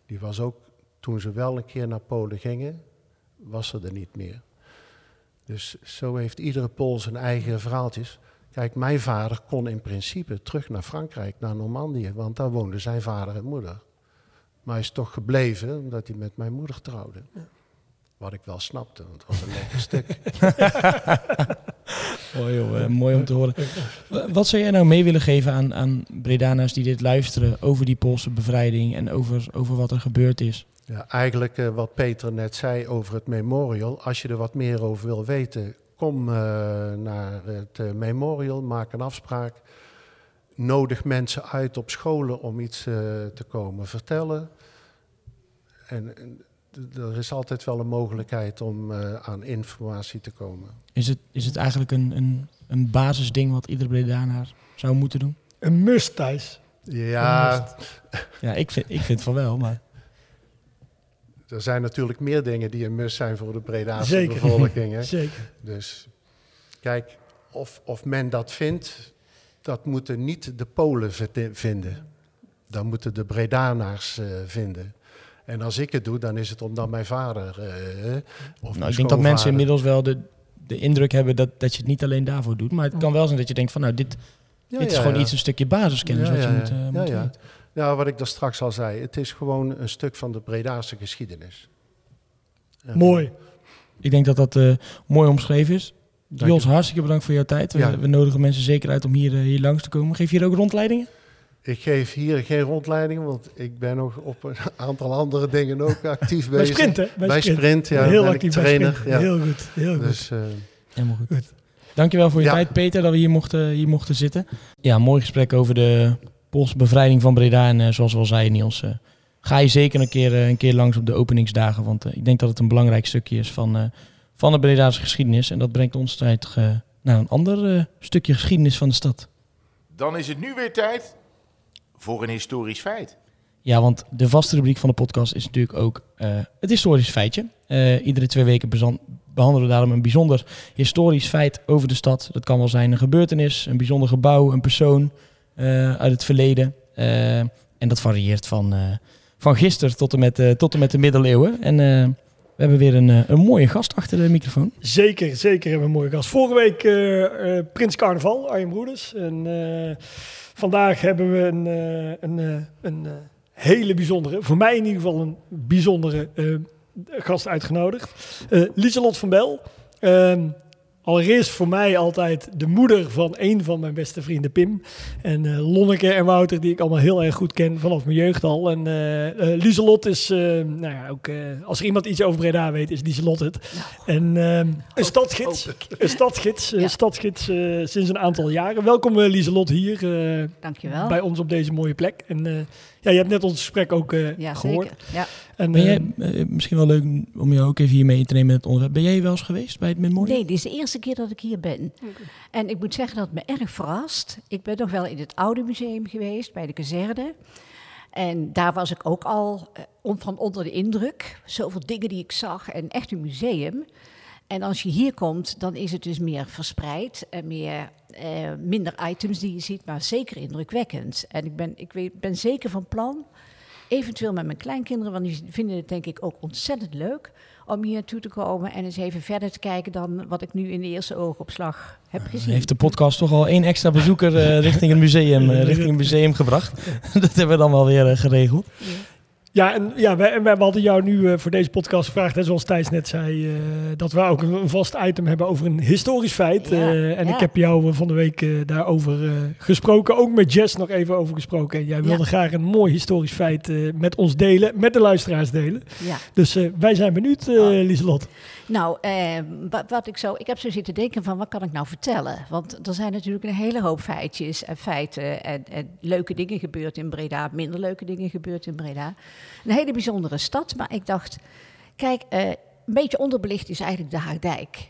Die was ook, toen ze wel een keer naar Polen gingen, was ze er niet meer. Dus zo heeft iedere Pool zijn eigen verhaaltjes. Kijk, mijn vader kon in principe terug naar Frankrijk, naar Normandië, want daar woonden zijn vader en moeder. Maar hij is toch gebleven omdat hij met mijn moeder trouwde. Wat ik wel snapte, want het was een lekker stuk. Oh, joh, eh, mooi om te horen. Wa- Wat zou jij nou mee willen geven aan, aan Bredana's die dit luisteren over die Poolse bevrijding en over, over wat er gebeurd is? Ja, eigenlijk eh, wat Peter net zei over het memorial. Als je er wat meer over wil weten, kom eh, naar het eh, memorial, maak een afspraak. Nodig mensen uit op scholen om iets eh, te komen vertellen. En, er is altijd wel een mogelijkheid om eh, aan informatie te komen. Is het, is het eigenlijk een, een, een basisding wat iedere Bredanaar zou moeten doen? Een must, Thijs. Ja, Ja, ik vind, ik vind van wel, maar... er zijn natuurlijk meer dingen die een must zijn voor de Bredaanse Zeker. bevolking. Hè? Zeker. Dus kijk, of, of men dat vindt, dat moeten niet de Polen vinden. Dat moeten de Bredanaars eh, vinden. En als ik het doe, dan is het omdat mijn vader. eh, of Nou, mijn ik denk dat mensen inmiddels wel de, de indruk hebben dat, dat je het niet alleen daarvoor doet. Maar het kan wel zijn dat je denkt van nou, dit, Ja, dit is ja, gewoon ja. iets, een stukje basiskennis Ja, wat je ja, moet, eh, ja. moet Ja, ja. weten. Ja, wat ik daar straks al zei, het is gewoon een stuk van de Bredaanse geschiedenis. En- Mooi. Ik denk dat dat eh, mooi omschreven is. Dank Jos, je. hartstikke bedankt voor jouw tijd. We, Ja. we nodigen mensen zeker uit om hier, eh, hier langs te komen. Geef je hier ook rondleidingen? Ik geef hier geen rondleiding, want ik ben nog op een aantal andere dingen ook actief Bij bezig. sprint, hè? Bij sprint, ja, Heel ben ik actief bij trainer, sprint. ja. Heel goed, heel goed. Dus eh, Helemaal goed. Dankjewel voor je Ja. tijd, Peter, dat we hier mochten, hier mochten zitten. Ja, mooi gesprek over de Poolse bevrijding van Breda. En eh, zoals we al zeiden, Niels, eh, ga je zeker een keer, een keer langs op de openingsdagen. Want ik denk dat het een belangrijk stukje is van, eh, van de Breda's geschiedenis. En dat brengt ons tijd naar een ander eh, stukje geschiedenis van de stad. Dan is het nu weer tijd voor een historisch feit. Ja, want de vaste rubriek van de podcast is natuurlijk ook eh, het historisch feitje. Eh, iedere twee weken behandelen we daarom een bijzonder historisch feit over de stad. Dat kan wel zijn een gebeurtenis, een bijzonder gebouw, een persoon eh, uit het verleden. Eh, en dat varieert van, eh, van gisteren tot en, met, eh, tot en met de middeleeuwen. En eh, we hebben weer een, een mooie gast achter de microfoon. Zeker, zeker hebben we een mooie gast. Vorige week eh, eh, Prins Carnaval, Arjen Broeders. En eh, vandaag hebben we een, eh, een, eh, een eh, hele bijzondere, voor mij in ieder geval een bijzondere gast uitgenodigd. Lieselot van Bel. Allereerst voor mij altijd de moeder van een van mijn beste vrienden, Pim. En eh, Lonneke en Wouter, die ik allemaal heel erg goed ken vanaf mijn jeugd al. En eh eh, Lieselot is, nou ja, ook, als er iemand iets over Breda weet, is Lieselot het. En een stadsgids, een stadsgids, Ja. stadsgids sinds een aantal jaren. Welkom Lieselot hier Dankjewel. bij ons op deze mooie plek. En ja, je hebt net ons gesprek ook eh, ja, gehoord. zeker. Ja. En, Ben eh, jij, eh, misschien wel leuk om jou ook even hier mee te nemen met het onderwerp. Ben jij wel eens geweest bij het Memorial? Nee, dit is de eerste keer dat ik hier ben. En ik moet zeggen dat het me erg verrast. Ik ben nog wel in het oude museum geweest, bij de kazerne. En daar was ik ook al eh, van onder de indruk. Zoveel dingen die ik zag en echt een museum. En als je hier komt, dan is het dus meer verspreid en meer, eh, minder items die je ziet, maar zeker indrukwekkend. En ik ben, ik weet, ben zeker van plan, eventueel met mijn kleinkinderen, want die vinden het denk ik ook ontzettend leuk om hier naartoe te komen en eens even verder te kijken dan wat ik nu in de eerste oogopslag heb gezien. Heeft de podcast toch al één extra bezoeker eh, richting het museum, eh, richting het museum gebracht? dat hebben we dan wel weer eh, geregeld. Ja, en ja, wij, en wij hadden jou nu eh, voor deze podcast gevraagd, hè, zoals Thijs net zei, eh, dat we ook een, een vast item hebben over een historisch feit. Ja, Eh, en ja. ik heb jou van de week daarover gesproken, ook met Jess nog even over gesproken. En jij wilde Ja. graag een mooi historisch feit met ons delen, met de luisteraars delen. Ja. Dus wij zijn benieuwd. Lieselot. Nou, eh, wat, ik zo, ik heb zo zitten denken van wat kan ik nou vertellen? Want er zijn natuurlijk een hele hoop feitjes en feiten en, leuke dingen gebeurd in Breda, minder leuke dingen gebeurd in Breda. Een hele bijzondere stad, maar ik dacht, kijk, eh, een beetje onderbelicht is eigenlijk de Haagdijk.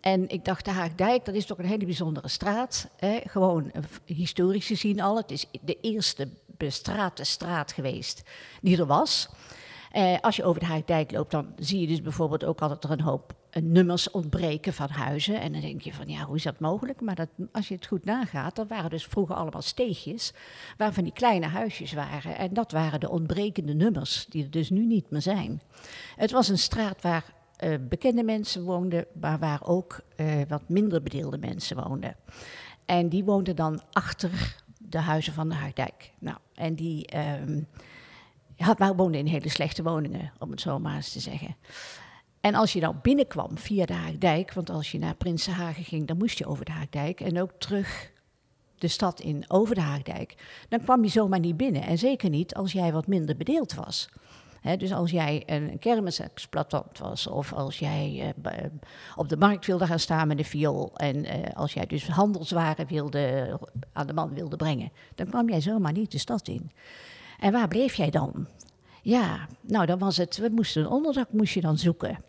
En ik dacht, de Haagdijk, dat is toch een hele bijzondere straat. Gewoon historisch gezien al. Het is de eerste bestrate straat geweest die er was. Eh, als je over de Haagdijk loopt, dan zie je dus bijvoorbeeld ook altijd er een hoop eh, nummers ontbreken van huizen. En dan denk je van, ja, hoe is dat mogelijk? Maar dat, als je het goed nagaat, dan waren dus vroeger allemaal steegjes... waar van die kleine huisjes waren. En dat waren de ontbrekende nummers, die er dus nu niet meer zijn. Het was een straat waar eh, bekende mensen woonden, maar waar ook wat minder bedeelde mensen woonden. En die woonden dan achter de huizen van de Haagdijk. Nou, en die... ehm, maar woonden in hele slechte woningen, om het zo maar eens te zeggen. En als je nou binnenkwam via de Haagdijk, want als je naar Prinsenhagen ging, dan moest je over de Haagdijk en ook terug de stad in over de Haagdijk, dan kwam je zomaar niet binnen. En zeker niet als jij wat minder bedeeld was. Dus als jij een kermisexploitant was, of als jij eh, b- op de markt wilde gaan staan met een viool, en eh, als jij dus handelswaren wilde, aan de man wilde brengen, dan kwam jij zomaar niet de stad in. En waar bleef jij dan? Ja, nou dan was het, we moesten een onderdak moest je dan zoeken.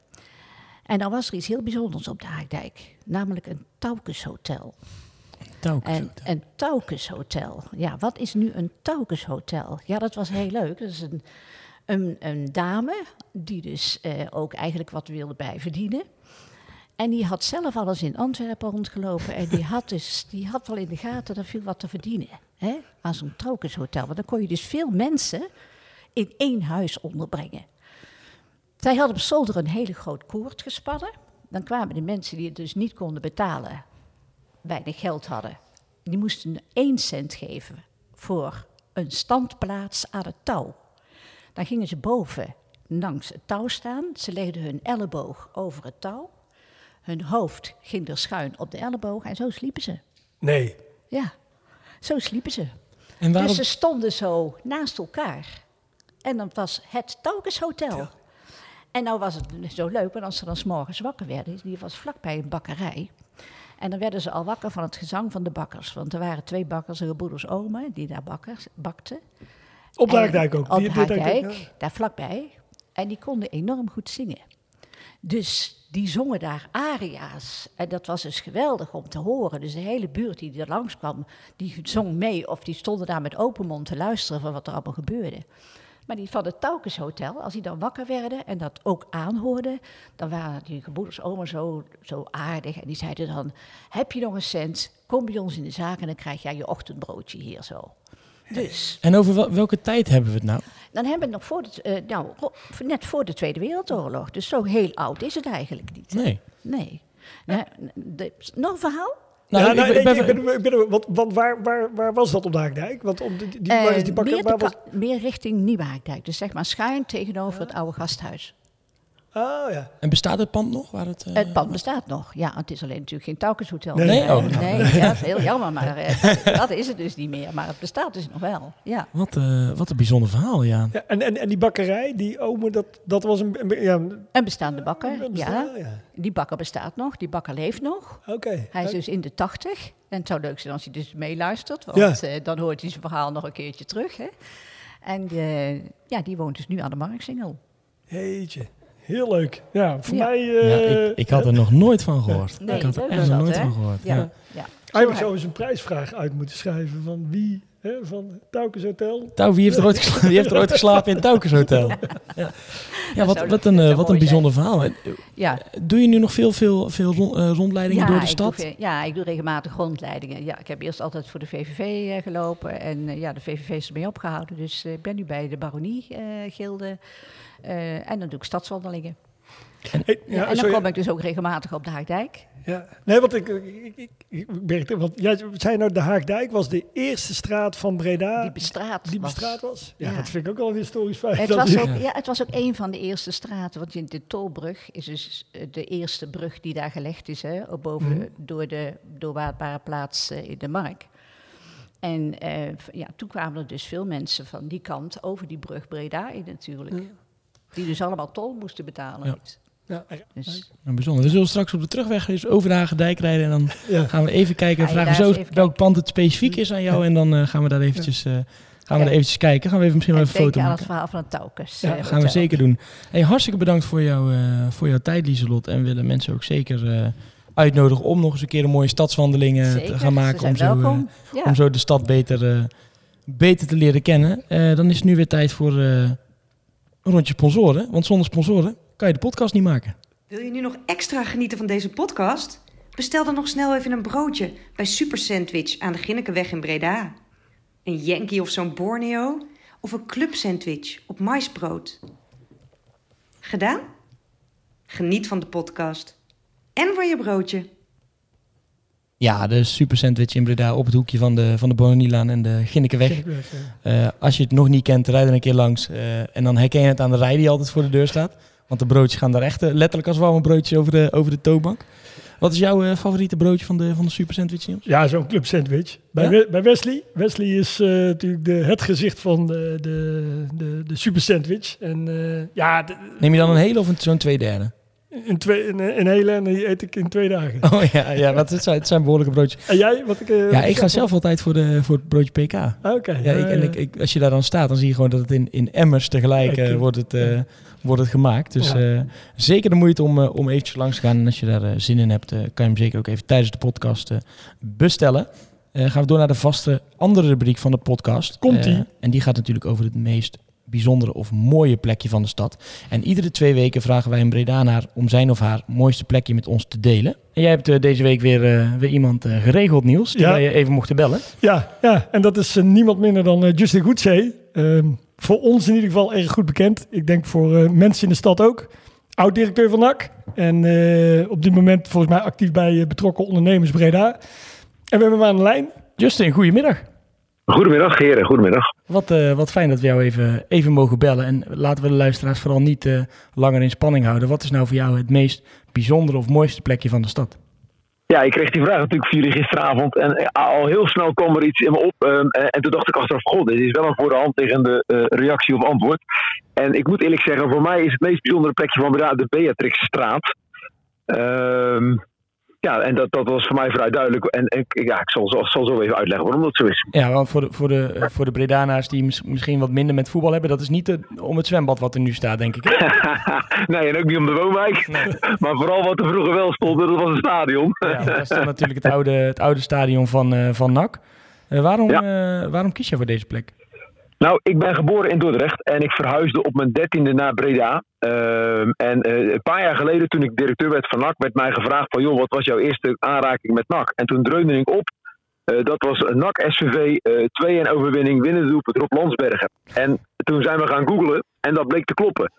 En dan was er iets heel bijzonders op de Haagdijk, namelijk een Taukeshotel. Taukes. En een Taukeshotel. Ja, wat is nu een Taukeshotel? Ja, dat was heel leuk. Dat is een, een, een dame die dus eh, ook eigenlijk wat wilde bijverdienen. En die had zelf alles in Antwerpen rondgelopen. En die had, dus, die had wel in de gaten, er viel wat te verdienen. Hè? Aan zo'n Taukeshotel. Want dan kon je dus veel mensen in één huis onderbrengen. Zij had op zolder een hele groot koord gespannen. Dan kwamen de mensen die het dus niet konden betalen, weinig geld hadden, die moesten één cent geven voor een standplaats aan het touw. Dan gingen ze boven langs het touw staan. Ze legden hun elleboog over het touw. Hun hoofd ging er schuin op de elleboog en zo sliepen ze. Nee. Ja, zo sliepen ze. En waarom... Dus ze stonden zo naast elkaar. En dat was het Taukes Hotel. En nou was het zo leuk, want als ze dan 's morgens wakker werden, die was vlakbij een bakkerij. En dan werden ze al wakker van het gezang van de bakkers. Want er waren twee bakkers, de gebroeders Ome, die daar bakkers, bakten. Op Haakdijk ook. Op ja. daar vlakbij. En die konden enorm goed zingen. Dus die zongen daar aria's. En dat was dus geweldig om te horen. Dus de hele buurt die er langskwam, die zong mee. Of die stonden daar met open mond te luisteren van wat er allemaal gebeurde. Maar die van het Taukes Hotel, als die dan wakker werden en dat ook aanhoorden, dan waren die gebroeders oma zo, zo aardig. En die zeiden dan, heb je nog een cent, kom bij ons in de zaak en dan krijg jij je ochtendbroodje hier zo. Dus, En over wel- welke tijd hebben we het nou? dan hebben we het nog voor de, eh, nou, net voor de Tweede Wereldoorlog. Dus zo heel oud is het eigenlijk niet. Nee. Nee. Nou, de- nog een verhaal? Nou, ja, ik nou, ben- ik ben- ben, ik ben- ik ben- want, want waar, waar, waar was dat op de Haakdijk? Want om die, die, waar is die Eh, bakker? meer, Waar de was, meer richting Nieuwhaakdijk. Dus zeg maar schuin tegenover het oude gasthuis. Oh ja. En bestaat het pand nog? Waar het, eh, Het pand bestaat nog. Ja, het is alleen natuurlijk geen Taukenshotel. Nee. Nee? meer. Oh. nee ja, dat is heel jammer. Maar eh, dat is het dus niet meer. Maar het bestaat dus nog wel. Ja. Wat, eh, wat een bijzonder verhaal, ja. ja en, en, en die bakkerij, die ome, dat, dat was een... een- ja, een- bestaande bakker. een Ja. Die bakker bestaat nog. Die bakker leeft nog. Oké. Hij is dus in de tachtig. En het zou leuk zijn als hij dus meeluistert. Want eh, dan hoort hij zijn verhaal nog een keertje terug. Hè? En ja, die woont dus nu aan de Marksingel. Jeetje. Heel leuk. Ja, voor Ja. mij... ja eh ik, ik had er nog nooit van gehoord. Nee, ik had er echt nog nooit hè? van gehoord. Ja. Ja. Eigenlijk Zo zou eens een prijsvraag uit moeten schrijven van wie, hè, van Taukes Hotel. Wie heeft er ooit, gesla- wie heeft er ooit geslapen in het Taukes Hotel? Ja, ja wat, zou- wat een, eh, wat een bijzonder verhaal. Ja, Doe je nu nog veel, veel, veel eh, rondleidingen door de ik doe stad? ja, ik doe regelmatig rondleidingen. Ja, ik heb eerst altijd voor de VVV eh, gelopen. En eh, ja, de VVV is ermee opgehouden. Dus eh, ik ben nu bij de Baronie-gilde. En dan doe ik stadswandelingen. Hey, Ja, en dan sorry. kom ik dus ook regelmatig op de Haakdijk. Ja. Nee, want ik, ik, ik, ik merk het, want jij zei nou de Haakdijk was de eerste straat van Breda Die bestraat die was. bestraat was. Ja, Ja. dat vind ik ook wel een historisch feit. Het was, die- ook, ja, het was ook een van de eerste straten. Want in de Tolbrug is dus eh, de eerste brug die daar gelegd is. Hè, op boven, Mhm. Door de doorwaadbare plaats eh, in de Mark. En eh, ja, toen kwamen er dus veel mensen van die kant over die brug Breda in natuurlijk. Die dus allemaal tol moesten betalen. Ja. Ja, Dus, bijzonder. We zullen straks op de terugweg eens over de Hagedijk rijden. En dan ja. gaan we even kijken. Je Vragen zo welk pand het specifiek is aan jou. En dan eh, gaan we daar eventjes, eh, gaan we daar eventjes kijken. Gaan we even misschien wel en even een foto denk aan het maken. verhaal van het Taukes. Ja, eh, Dat gaan we zeker doen. Hey, hartstikke bedankt voor, jou, eh, voor jouw tijd, Lieselot. En willen mensen ook zeker eh, uitnodigen om nog eens een keer een mooie stadswandeling eh, Zeker, te gaan maken. Om zo, eh, ja. om zo de stad beter, eh, beter te leren kennen. Eh, dan is het nu weer tijd voor eh, een rondje sponsoren. Want zonder sponsoren kan je de podcast niet maken. Wil je nu nog extra genieten van deze podcast? Bestel dan nog snel even een broodje bij Super Sandwich aan de Ginnekeweg in Breda. Een Yankee of zo'n Borneo? Of een club sandwich op maisbrood? Gedaan? Geniet van de podcast. En van je broodje. Ja, de super sandwich in Breda op het hoekje van de, van de Bononielaan en de Ginnekeweg. Eh, als je het nog niet kent, rijd er een keer langs. eh, en dan herken je het aan de rij die altijd voor de deur staat. Want de broodjes gaan daar echt eh, letterlijk als warme broodjes over de, over de toonbank. Wat is jouw favoriete broodje van de, van de super sandwich, Niels? Ja, zo'n club sandwich. Bij, Ja? We- bij Wesley. Wesley is natuurlijk de, het gezicht van de, de, de, de super sandwich. En ja, de- Neem je dan een hele of een, zo'n twee derde? Een, twee, een, een hele en die eet ik in twee dagen. Oh ja, ja wat, het, zijn, het zijn behoorlijke broodjes. En jij? Wat ik, eh, Ja, ik ga zelf altijd voor, de, voor het broodje PK. Ah, Oké. Ja, ik, en ik, ik, als je daar dan staat, dan zie je gewoon dat het in, in emmers tegelijk eh, wordt, het, eh, wordt het gemaakt. Dus zeker de moeite om, om eventjes langs te gaan. En als je daar zin in hebt, kan je hem zeker ook even tijdens de podcast bestellen. Gaan we door naar de vaste andere rubriek van de podcast. Komt-ie. En die gaat natuurlijk over het meest bijzondere of mooie plekje van de stad. En iedere twee weken vragen wij een Bredanaar om zijn of haar mooiste plekje met ons te delen. En jij hebt eh, deze week weer, eh, weer iemand eh, geregeld, Niels, die Ja. wij je even mochten bellen. Ja, ja, en dat is niemand minder dan Justin Goedzee. Ehm, voor ons in ieder geval erg goed bekend. Ik denk voor mensen in de stad ook. Oud-directeur van NAC. En op dit moment volgens mij actief bij betrokken ondernemers Breda. En we hebben hem aan de lijn. Justin, goedemiddag. Goedemiddag, heren. Goedemiddag. Wat, eh, wat fijn dat we jou even, even mogen bellen. En laten we de luisteraars vooral niet eh, langer in spanning houden. Wat is nou voor jou het meest bijzondere of mooiste plekje van de stad? Ja, ik kreeg die vraag natuurlijk voor jullie gisteravond. En eh, al heel snel kwam er iets in me op. ehm, en, en toen dacht ik achteraf, god, dit is wel een voor de hand liggende eh, reactie of antwoord. En ik moet eerlijk zeggen, voor mij is het meest bijzondere plekje van Breda de Beatrixstraat. Ehm ja, en dat, dat was voor mij vrij duidelijk. En, en ja, ik zal, zal, zal zo even uitleggen waarom dat zo is. Ja, want voor de, voor de, voor de Bredanaars die mis- misschien wat minder met voetbal hebben, dat is niet de- om het zwembad wat er nu staat, denk ik. nee, en ook niet om de woonwijk. Maar vooral wat er vroeger wel stond, dat was een stadion. Ja, daar staat natuurlijk het oude, het oude stadion van, eh, van NAC. Eh, waarom, eh, waarom kies je voor deze plek? Nou, ik ben geboren in Dordrecht en ik verhuisde op mijn dertiende naar Breda. Ehm, en eh, een paar jaar geleden, toen ik directeur werd van NAC, werd mij gevraagd van... joh, wat was jouw eerste aanraking met NAC? En toen dreunde ik op. Eh, dat was NAC SVV, eh 2-1 overwinning, winnende doelpunt Rob Landsbergen. En toen zijn we gaan googlen en dat bleek te kloppen.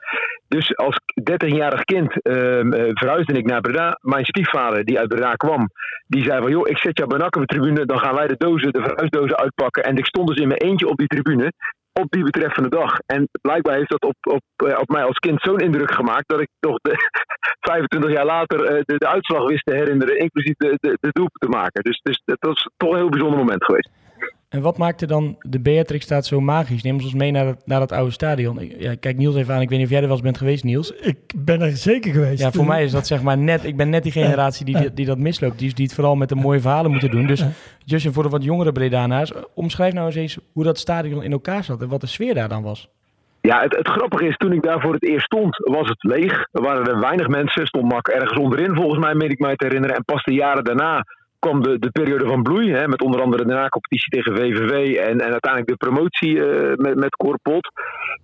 Dus als 13-jarig kind ehm, eh, verhuisde ik naar Breda. Mijn stiefvader, die uit Breda kwam, die zei van... joh, ik zet jou bij NAC op de tribune, dan gaan wij de dozen, de verhuisdozen uitpakken. En ik stond dus in mijn eentje op die tribune op die betreffende dag. En blijkbaar heeft dat op, op, eh, op mij als kind zo'n indruk gemaakt... dat ik toch de, 25 jaar later eh, de, de uitslag wist te herinneren... inclusief de, de, de te maken. Dus, dus dat was toch een heel bijzonder moment geweest. En wat maakte dan de Beatrixstraat zo magisch? Neem ons mee naar dat, naar dat oude stadion. Ik, ja, kijk Niels even aan, ik weet niet of jij er wel eens bent geweest, Niels. Ik ben er zeker geweest. Ja, voor mij is dat zeg maar net, ik ben net die generatie die, die, die dat misloopt. Die, die het vooral met de mooie verhalen moeten doen. Dus Justin, voor de wat jongere Bredanaars, omschrijf nou eens eens hoe dat stadion in elkaar zat en wat de sfeer daar dan was. Ja, het, het grappige is, toen ik daar voor het eerst stond, was het leeg. Er waren er weinig mensen. Stond Mak ergens onderin, volgens mij, meen ik mij te herinneren. En pas de jaren daarna kwam de, de periode van bloei. Hè, met onder andere de na-competitie tegen VVV. En, en uiteindelijk de promotie eh, met, met Corpot.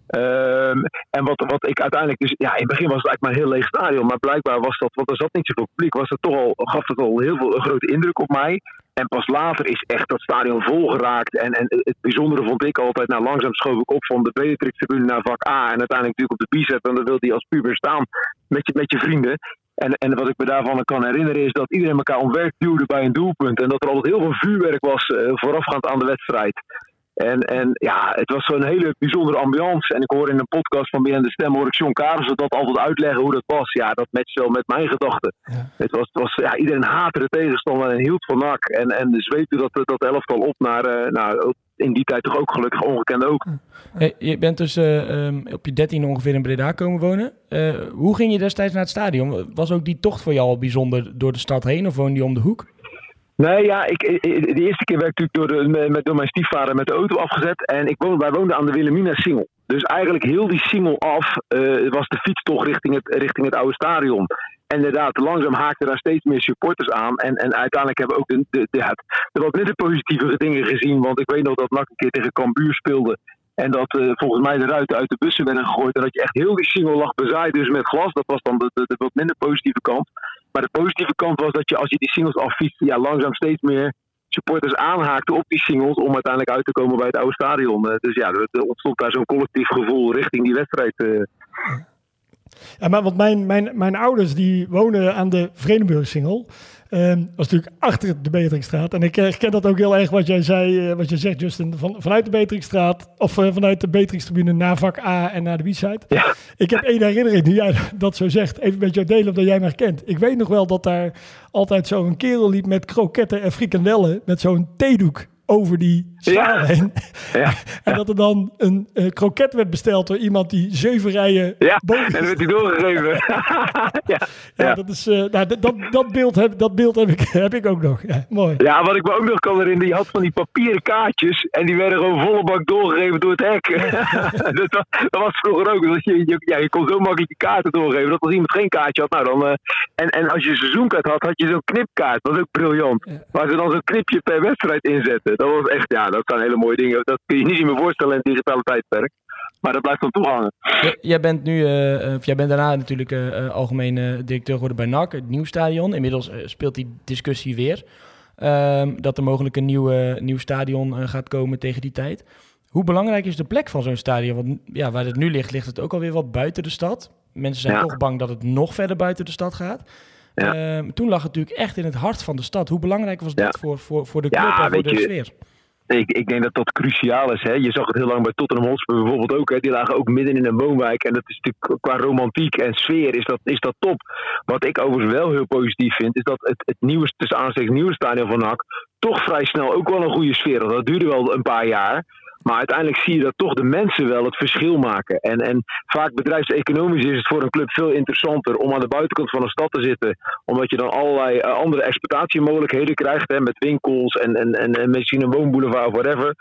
Ehm, en wat, wat ik uiteindelijk dus... Ja, in het begin was het eigenlijk maar een heel leeg stadion. Maar blijkbaar was dat, want er zat niet zoveel publiek, was het toch al, gaf het al heel veel een grote indruk op mij. En pas later is echt dat stadion volgeraakt. En, en het bijzondere vond ik altijd, nou langzaam schoof ik op van de Beatrix-tribune naar vak A. En uiteindelijk natuurlijk op de bicep. En dan wilde hij als puber staan met je, met je vrienden. En, en wat ik me daarvan kan herinneren is dat iedereen elkaar omwerk duwde bij een doelpunt. En dat er altijd heel veel vuurwerk was eh, voorafgaand aan de wedstrijd. En, en ja, het was zo'n hele bijzondere ambiance. En ik hoor in een podcast van BN De Stem, hoor ik John Karelsen dat altijd uitleggen hoe dat was. Ja, dat matcht wel met mijn gedachten. Het was, het was, ja, iedereen haatte de tegenstander en hield van NAC. En, en zweepte dat, dat elftal op naar, eh, nou, in die tijd toch ook gelukkig ongekend ook. Hey, je bent dus eh, ehm, op je dertien ongeveer in Breda komen wonen. Eh, hoe ging je destijds naar het stadion? Was ook die tocht voor jou al bijzonder door de stad heen of woonde je om de hoek? Nee, ja, ik, de eerste keer werd ik natuurlijk door, met- door mijn stiefvader met de auto afgezet. En ik woon, wij woonden aan de Wilhelmina Singel. Dus eigenlijk heel die Singel af eh, was de fietstocht richting het, richting het oude stadion. En inderdaad, langzaam haakten daar steeds meer supporters aan. En, en uiteindelijk hebben we ook de, de wat minder positieve dingen gezien. Want ik weet nog dat NAC een keer tegen Cambuur speelde. En dat eh, volgens mij de ruiten uit de bussen werden gegooid. En dat je echt heel die Singel lag bezaaid dus met glas. Dat was dan de, de, de wat minder positieve kant. Maar de positieve kant was dat je als je die singles affietste, ja, langzaam steeds meer supporters aanhaakten op die singles om uiteindelijk uit te komen bij het oude stadion. Eh, Dus ja, er, er ontstond daar zo'n collectief gevoel richting die wedstrijd. Eh. Ja, maar want mijn, mijn, mijn ouders die wonen aan de Vredenburg-singel. Ehm, dat was natuurlijk achter de Beatrixstraat. En ik herken dat ook heel erg wat jij zei, eh, wat je zegt Justin. Van, vanuit de Beatrixstraat, of eh, vanuit de Beatrix-tribune naar vak A en naar de B-side. Ja. Ik heb één herinnering, nu jij dat zo zegt, even met jou delen omdat jij me herkent. Ik weet nog wel dat daar altijd zo'n kerel liep met kroketten en frikandellen met zo'n theedoek over die Ja. heen. Ja, En dat er dan een eh, kroket werd besteld door iemand die zeven rijen ja. boven en dan werd hij doorgegeven. ja. ja, dat, is, eh, nou, dat, dat, beeld, heb, dat beeld heb, ik, heb ik ook nog. Ja, mooi. ja, wat ik me ook nog kan herinneren, je had van die papieren kaartjes en die werden gewoon volle bak doorgegeven door het hek. dat, was, dat was vroeger ook. Dat je, je, ja, je kon zo makkelijk die kaarten doorgeven. Dat als iemand geen kaartje had, nou dan... eh, en, en als je een seizoenkaart had, had je zo'n knipkaart. Dat was ook briljant. Waar ze dan zo'n knipje per wedstrijd inzetten. Dat was echt, ja, dat zijn hele mooie dingen. Dat kun je niet meer voorstellen in het digitale tijdperk. Maar dat blijft dan toch hangen. J- Jij bent nu, eh, of jij bent daarna natuurlijk eh, eh, algemeen eh, directeur geworden bij NAC, het nieuw stadion. Inmiddels eh, speelt die discussie weer. Ehm, dat er mogelijk een nieuw, eh, nieuw stadion eh, gaat komen tegen die tijd. Hoe belangrijk is de plek van zo'n stadion? Want ja, waar het nu ligt, ligt het ook alweer wat buiten de stad. Mensen zijn Ja. toch bang dat het nog verder buiten de stad gaat. Ja. Ehm, toen lag het natuurlijk echt in het hart van de stad. Hoe belangrijk was Ja. dat voor, voor, voor de club en voor de je, sfeer? Ik, ik denk dat dat cruciaal is. Hè. Je zag het heel lang bij Tottenham Hotspur bijvoorbeeld ook. Hè. Die lagen ook midden in een woonwijk. En dat is natuurlijk qua romantiek en sfeer is dat, is dat top. Wat ik overigens wel heel positief vind, is dat het, het nieuwe, tussen aanstekens nieuwe stadion van NAC toch vrij snel ook wel een goede sfeer had. Dat duurde wel een paar jaar. Maar uiteindelijk zie je dat toch de mensen wel het verschil maken. En, en vaak bedrijfseconomisch is het voor een club veel interessanter om aan de buitenkant van een stad te zitten. Omdat je dan allerlei eh, andere exploitatiemogelijkheden krijgt. Hè, met winkels en, en, en, en misschien een woonboulevard of whatever.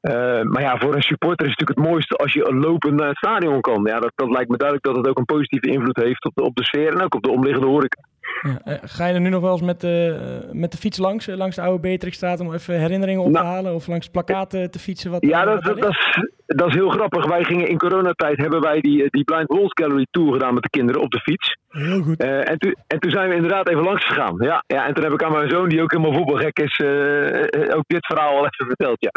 Eh, maar ja, voor een supporter is het natuurlijk het mooiste als je lopend naar het stadion kan. Ja, dat, dat lijkt me duidelijk dat het ook een positieve invloed heeft op de, op de sfeer en ook op de omliggende horeca. Ja, eh, ga je er nu nog wel eens met de, met de fiets langs, eh, langs de oude Beatrixstraat, om even herinneringen op te Nou. halen? Of langs plakaten te fietsen? Wat, Ja, wat dat, is, dat is heel grappig. Wij gingen in coronatijd hebben wij die, die Blind Walls Gallery Tour gedaan met de kinderen op de fiets. Heel goed. Eh, en, toen, en toen zijn we inderdaad even langs gegaan. Ja, ja, en toen heb ik aan mijn zoon, die ook helemaal voetbalgek is, eh, eh, ook dit verhaal al even verteld. Ja.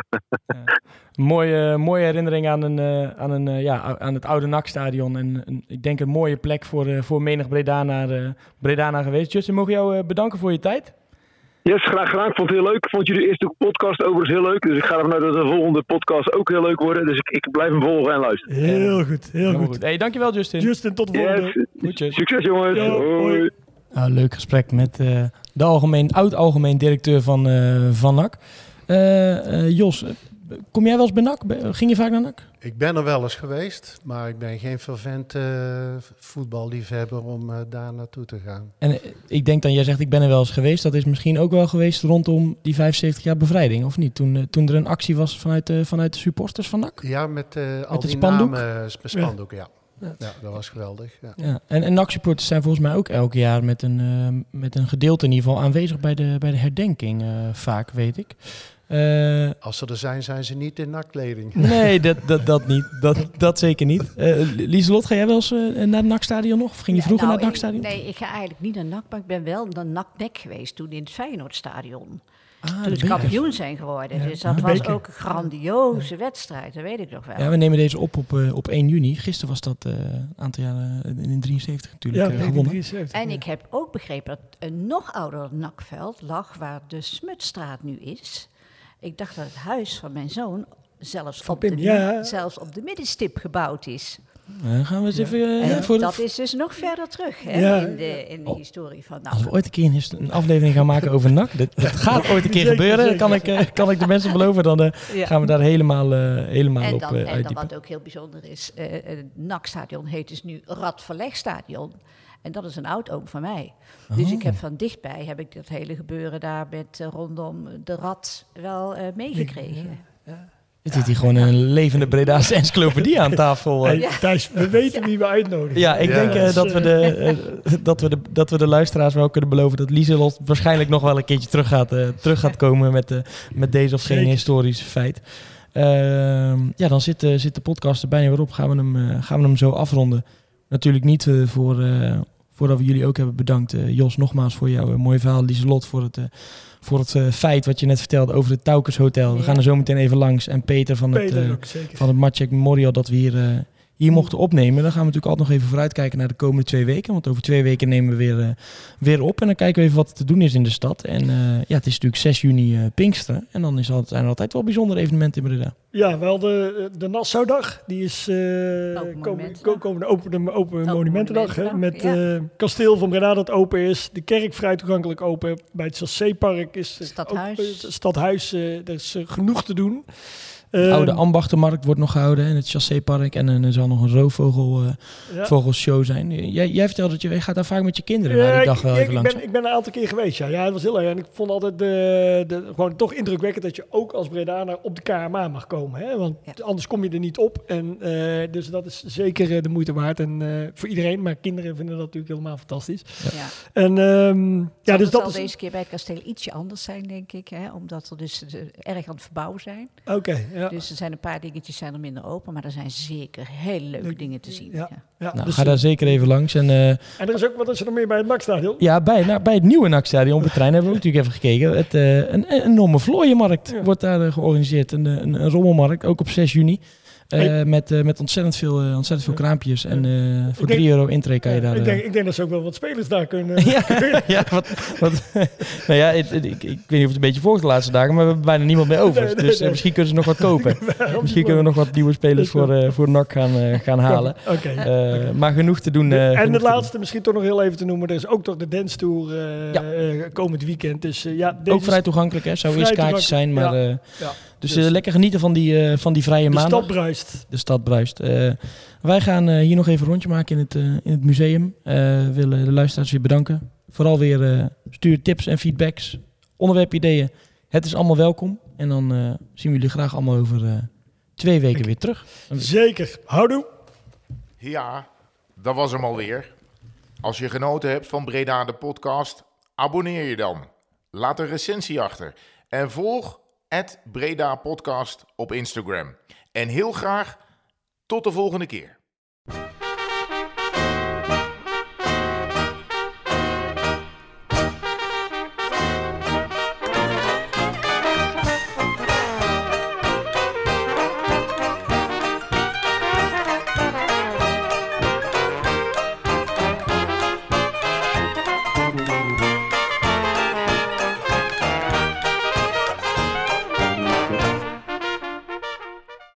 Mooie, mooie herinnering aan, een, eh, aan, een, eh, ja, aan het oude NAC-stadion. En een, ik denk een mooie plek voor, eh, voor menig Bredana, eh Bredana geweest. Justin, mogen jou eh, bedanken voor je tijd? Yes, graag gedaan. Ik vond het heel leuk. Ik vond jullie eerste podcast overigens heel leuk. Dus ik ga ervan uit dat de volgende podcast ook heel leuk worden. Dus ik, ik blijf hem volgen en luisteren. Heel goed, heel goed. Hey, dankjewel Justin. Justin, tot de volgende. Yes. Goedjes. Succes jongens. Ja, hoi. Hoi. Nou, leuk gesprek met eh, de algemeen, oud-algemeen directeur van, eh van NAC. Eh, eh, Jos, kom jij wel eens bij NAC? Ben- Ging je vaak naar NAC? Ik ben er wel eens geweest, maar ik ben geen fervent eh, voetballiefhebber om eh, daar naartoe te gaan. En eh, ik denk dan, jij zegt ik ben er wel eens geweest. Dat is misschien ook wel geweest rondom die 75 jaar bevrijding, of niet? Toen, eh, toen er een actie was vanuit, de vanuit de supporters van NAC. Ja, met eh, al het die spandoek? namen, eh, met spandoek, ja. Ja. ja. dat was geweldig. Ja. Ja. En, en NAC-supporters zijn volgens mij ook elk jaar met een, eh, met een gedeelte in ieder geval aanwezig bij de, bij de herdenking, eh, vaak weet ik. Eh, Als ze er zijn, zijn ze niet in nakkleding. nee, dat, dat, dat niet. Dat, dat zeker niet. Eh Lieselot, ga jij wel eens eh, naar het NAC-stadion nog? Of ging je Ja, vroeger nou, naar het NAC-stadion? ik- Nee, ik ga eigenlijk niet naar NAC, maar ik ben wel naar NAC-nek geweest toen in het Feyenoordstadion. Ah, toen ze kampioen zijn geworden. Ja, dus dat was beker. ook een grandioze wedstrijd, dat weet ik nog wel. Ja, we nemen deze op op, op 1 juni. Gisteren was dat eh, een aantal jaren in 73 natuurlijk Ja, gewonnen. 73. En ja. ik heb ook begrepen dat een nog ouder nakveld lag waar de Smutstraat nu is. Ik dacht dat het huis van mijn zoon zelfs, Van op, Pim, de, ja. zelfs op de middenstip gebouwd is. Eh, gaan we eens even eh, En ja, voor de- dat is dus nog verder terug hè, Ja. in, de, in de historie van Als we ooit een keer een, aflevering gaan maken over NAC, dat, dat gaat ooit een keer Zeker, gebeuren, zeker. kan ik, eh, kan ik de mensen beloven. Dan eh, Ja. gaan we daar helemaal, eh, helemaal En op dan, eh, en dan wat ook heel bijzonder is, eh, het NAC-stadion heet dus nu Radverlegstadion. En dat is een oud oom van mij. Dus Oh. ik heb van dichtbij heb ik dat hele gebeuren daar met eh, rondom de rad wel eh, meegekregen. Het zit hier gewoon een levende Breda's encyclopedie aan tafel. eh. Hey, Thijs, we weten wie we uitnodigen. Ja, ik Ja. denk dat, we de, dat, we de, dat we de luisteraars wel kunnen beloven dat Lieselot waarschijnlijk nog wel een keertje terug gaat, eh, terug gaat komen met, eh, met deze of geen historisch feit. Ehm, ja, dan zit, zit de podcast er bijna weer op. Gaan we hem, eh, gaan we hem zo afronden. Natuurlijk niet eh, voor, eh, voordat we jullie ook hebben bedankt. eh, Jos, nogmaals voor jouw mooie verhaal. Lieselot voor het, voor het feit wat je net vertelde over het Taukes Hotel. We Ja. gaan er zo meteen even langs. En Peter van het... Peter ook, van het Matchek Memorial dat we hier, hier mochten opnemen. Dan gaan we natuurlijk altijd nog even vooruitkijken naar de komende twee weken. Want over twee weken nemen we weer, eh, weer op. En dan kijken we even wat er te doen is in de stad. En eh, ja, het is natuurlijk 6 juni eh, Pinksteren. En dan is altijd, zijn er altijd wel bijzondere evenementen in Breda. Ja, wel de, de Nassaudag. Die is eh komende Open, open Monumentendag. Hè, met eh kasteel van Breda dat open is. De kerk vrij toegankelijk open. Bij het Chassépark is Stadhuis. ook, stadhuis. eh, er is genoeg te doen. De Ehm, oude Ambachtenmarkt wordt nog gehouden in het Chassépark. En eh, er zal nog een roofvogel eh, ja. vogelshow zijn. Jij, jij vertelde dat je, je gaat daar vaak met je kinderen naar die Ja, dag ik, wel ik, even ik langs. ben, ik ben een aantal keer geweest, ja. Ja, het was heel erg. En ik vond altijd de, de, gewoon toch indrukwekkend dat je ook als Bredaner op de KMA mag komen. Hè? Want Ja. anders kom je er niet op. En, eh, dus dat is zeker eh, de moeite waard. En eh, voor iedereen, maar kinderen vinden dat natuurlijk helemaal fantastisch. Ja. En ehm, ja, dus het dat zal is... deze keer bij het kasteel ietsje anders zijn, denk ik. Hè, omdat er dus eh, erg aan het verbouwen zijn. Oké, ja. Dus er zijn een paar dingetjes zijn er minder open. Maar er zijn zeker hele leuke Leuk. dingen te zien. Ja. Ja. ja Nou, dus, ga daar zeker even langs. En eh, En er is ook, wat is er nog meer bij het NAC-stadion? Ja, bij, nou, bij het nieuwe NAC-stadion op het trein hebben we ook natuurlijk even gekeken. Het, eh, een, een enorme vlooienmarkt Ja. wordt daar eh, georganiseerd. Een, een, een rommelmarkt, ook op 6 juni. Eh, met, eh, met ontzettend veel, eh, ontzettend veel kraampjes. En voor denk- 3 euro intree kan je daar... ik, denk, ik denk dat ze ook wel wat spelers daar kunnen. ja, ja, wat, wat, nou ja, ik, ik, ik weet niet of het een beetje volgt de laatste dagen, maar we hebben bijna niemand meer over. Nee, nee, dus nee. misschien kunnen ze nog wat kopen. misschien kunnen we nog wat nieuwe spelers voor, voor NAC gaan, gaan halen. Eh, Maar genoeg te doen. en doen. laatste misschien toch nog heel even te noemen. Er is ook toch de Dance Tour Ja. komend weekend. Dus ja, deze Ook vrij toegankelijk, hè? Zou eerst kaartjes zijn, maar... ja. Dus Dus- eh, lekker genieten van die, eh, van die vrije de maandag. stad bruist. De stad bruist. Eh, wij gaan eh, hier nog even een rondje maken in het, eh, in het museum. Eh, We willen de luisteraars weer bedanken. Vooral weer eh, stuur tips en feedbacks, onderwerpideeën. Het is allemaal welkom. En dan eh, zien we jullie graag allemaal over eh, twee weken weer terug. Zeker. Houdoe. Ja, dat was hem alweer. Als je genoten hebt van Breda de podcast, abonneer je dan. Laat een recensie achter. En volg Breda Podcast op Instagram. En heel graag tot de volgende keer.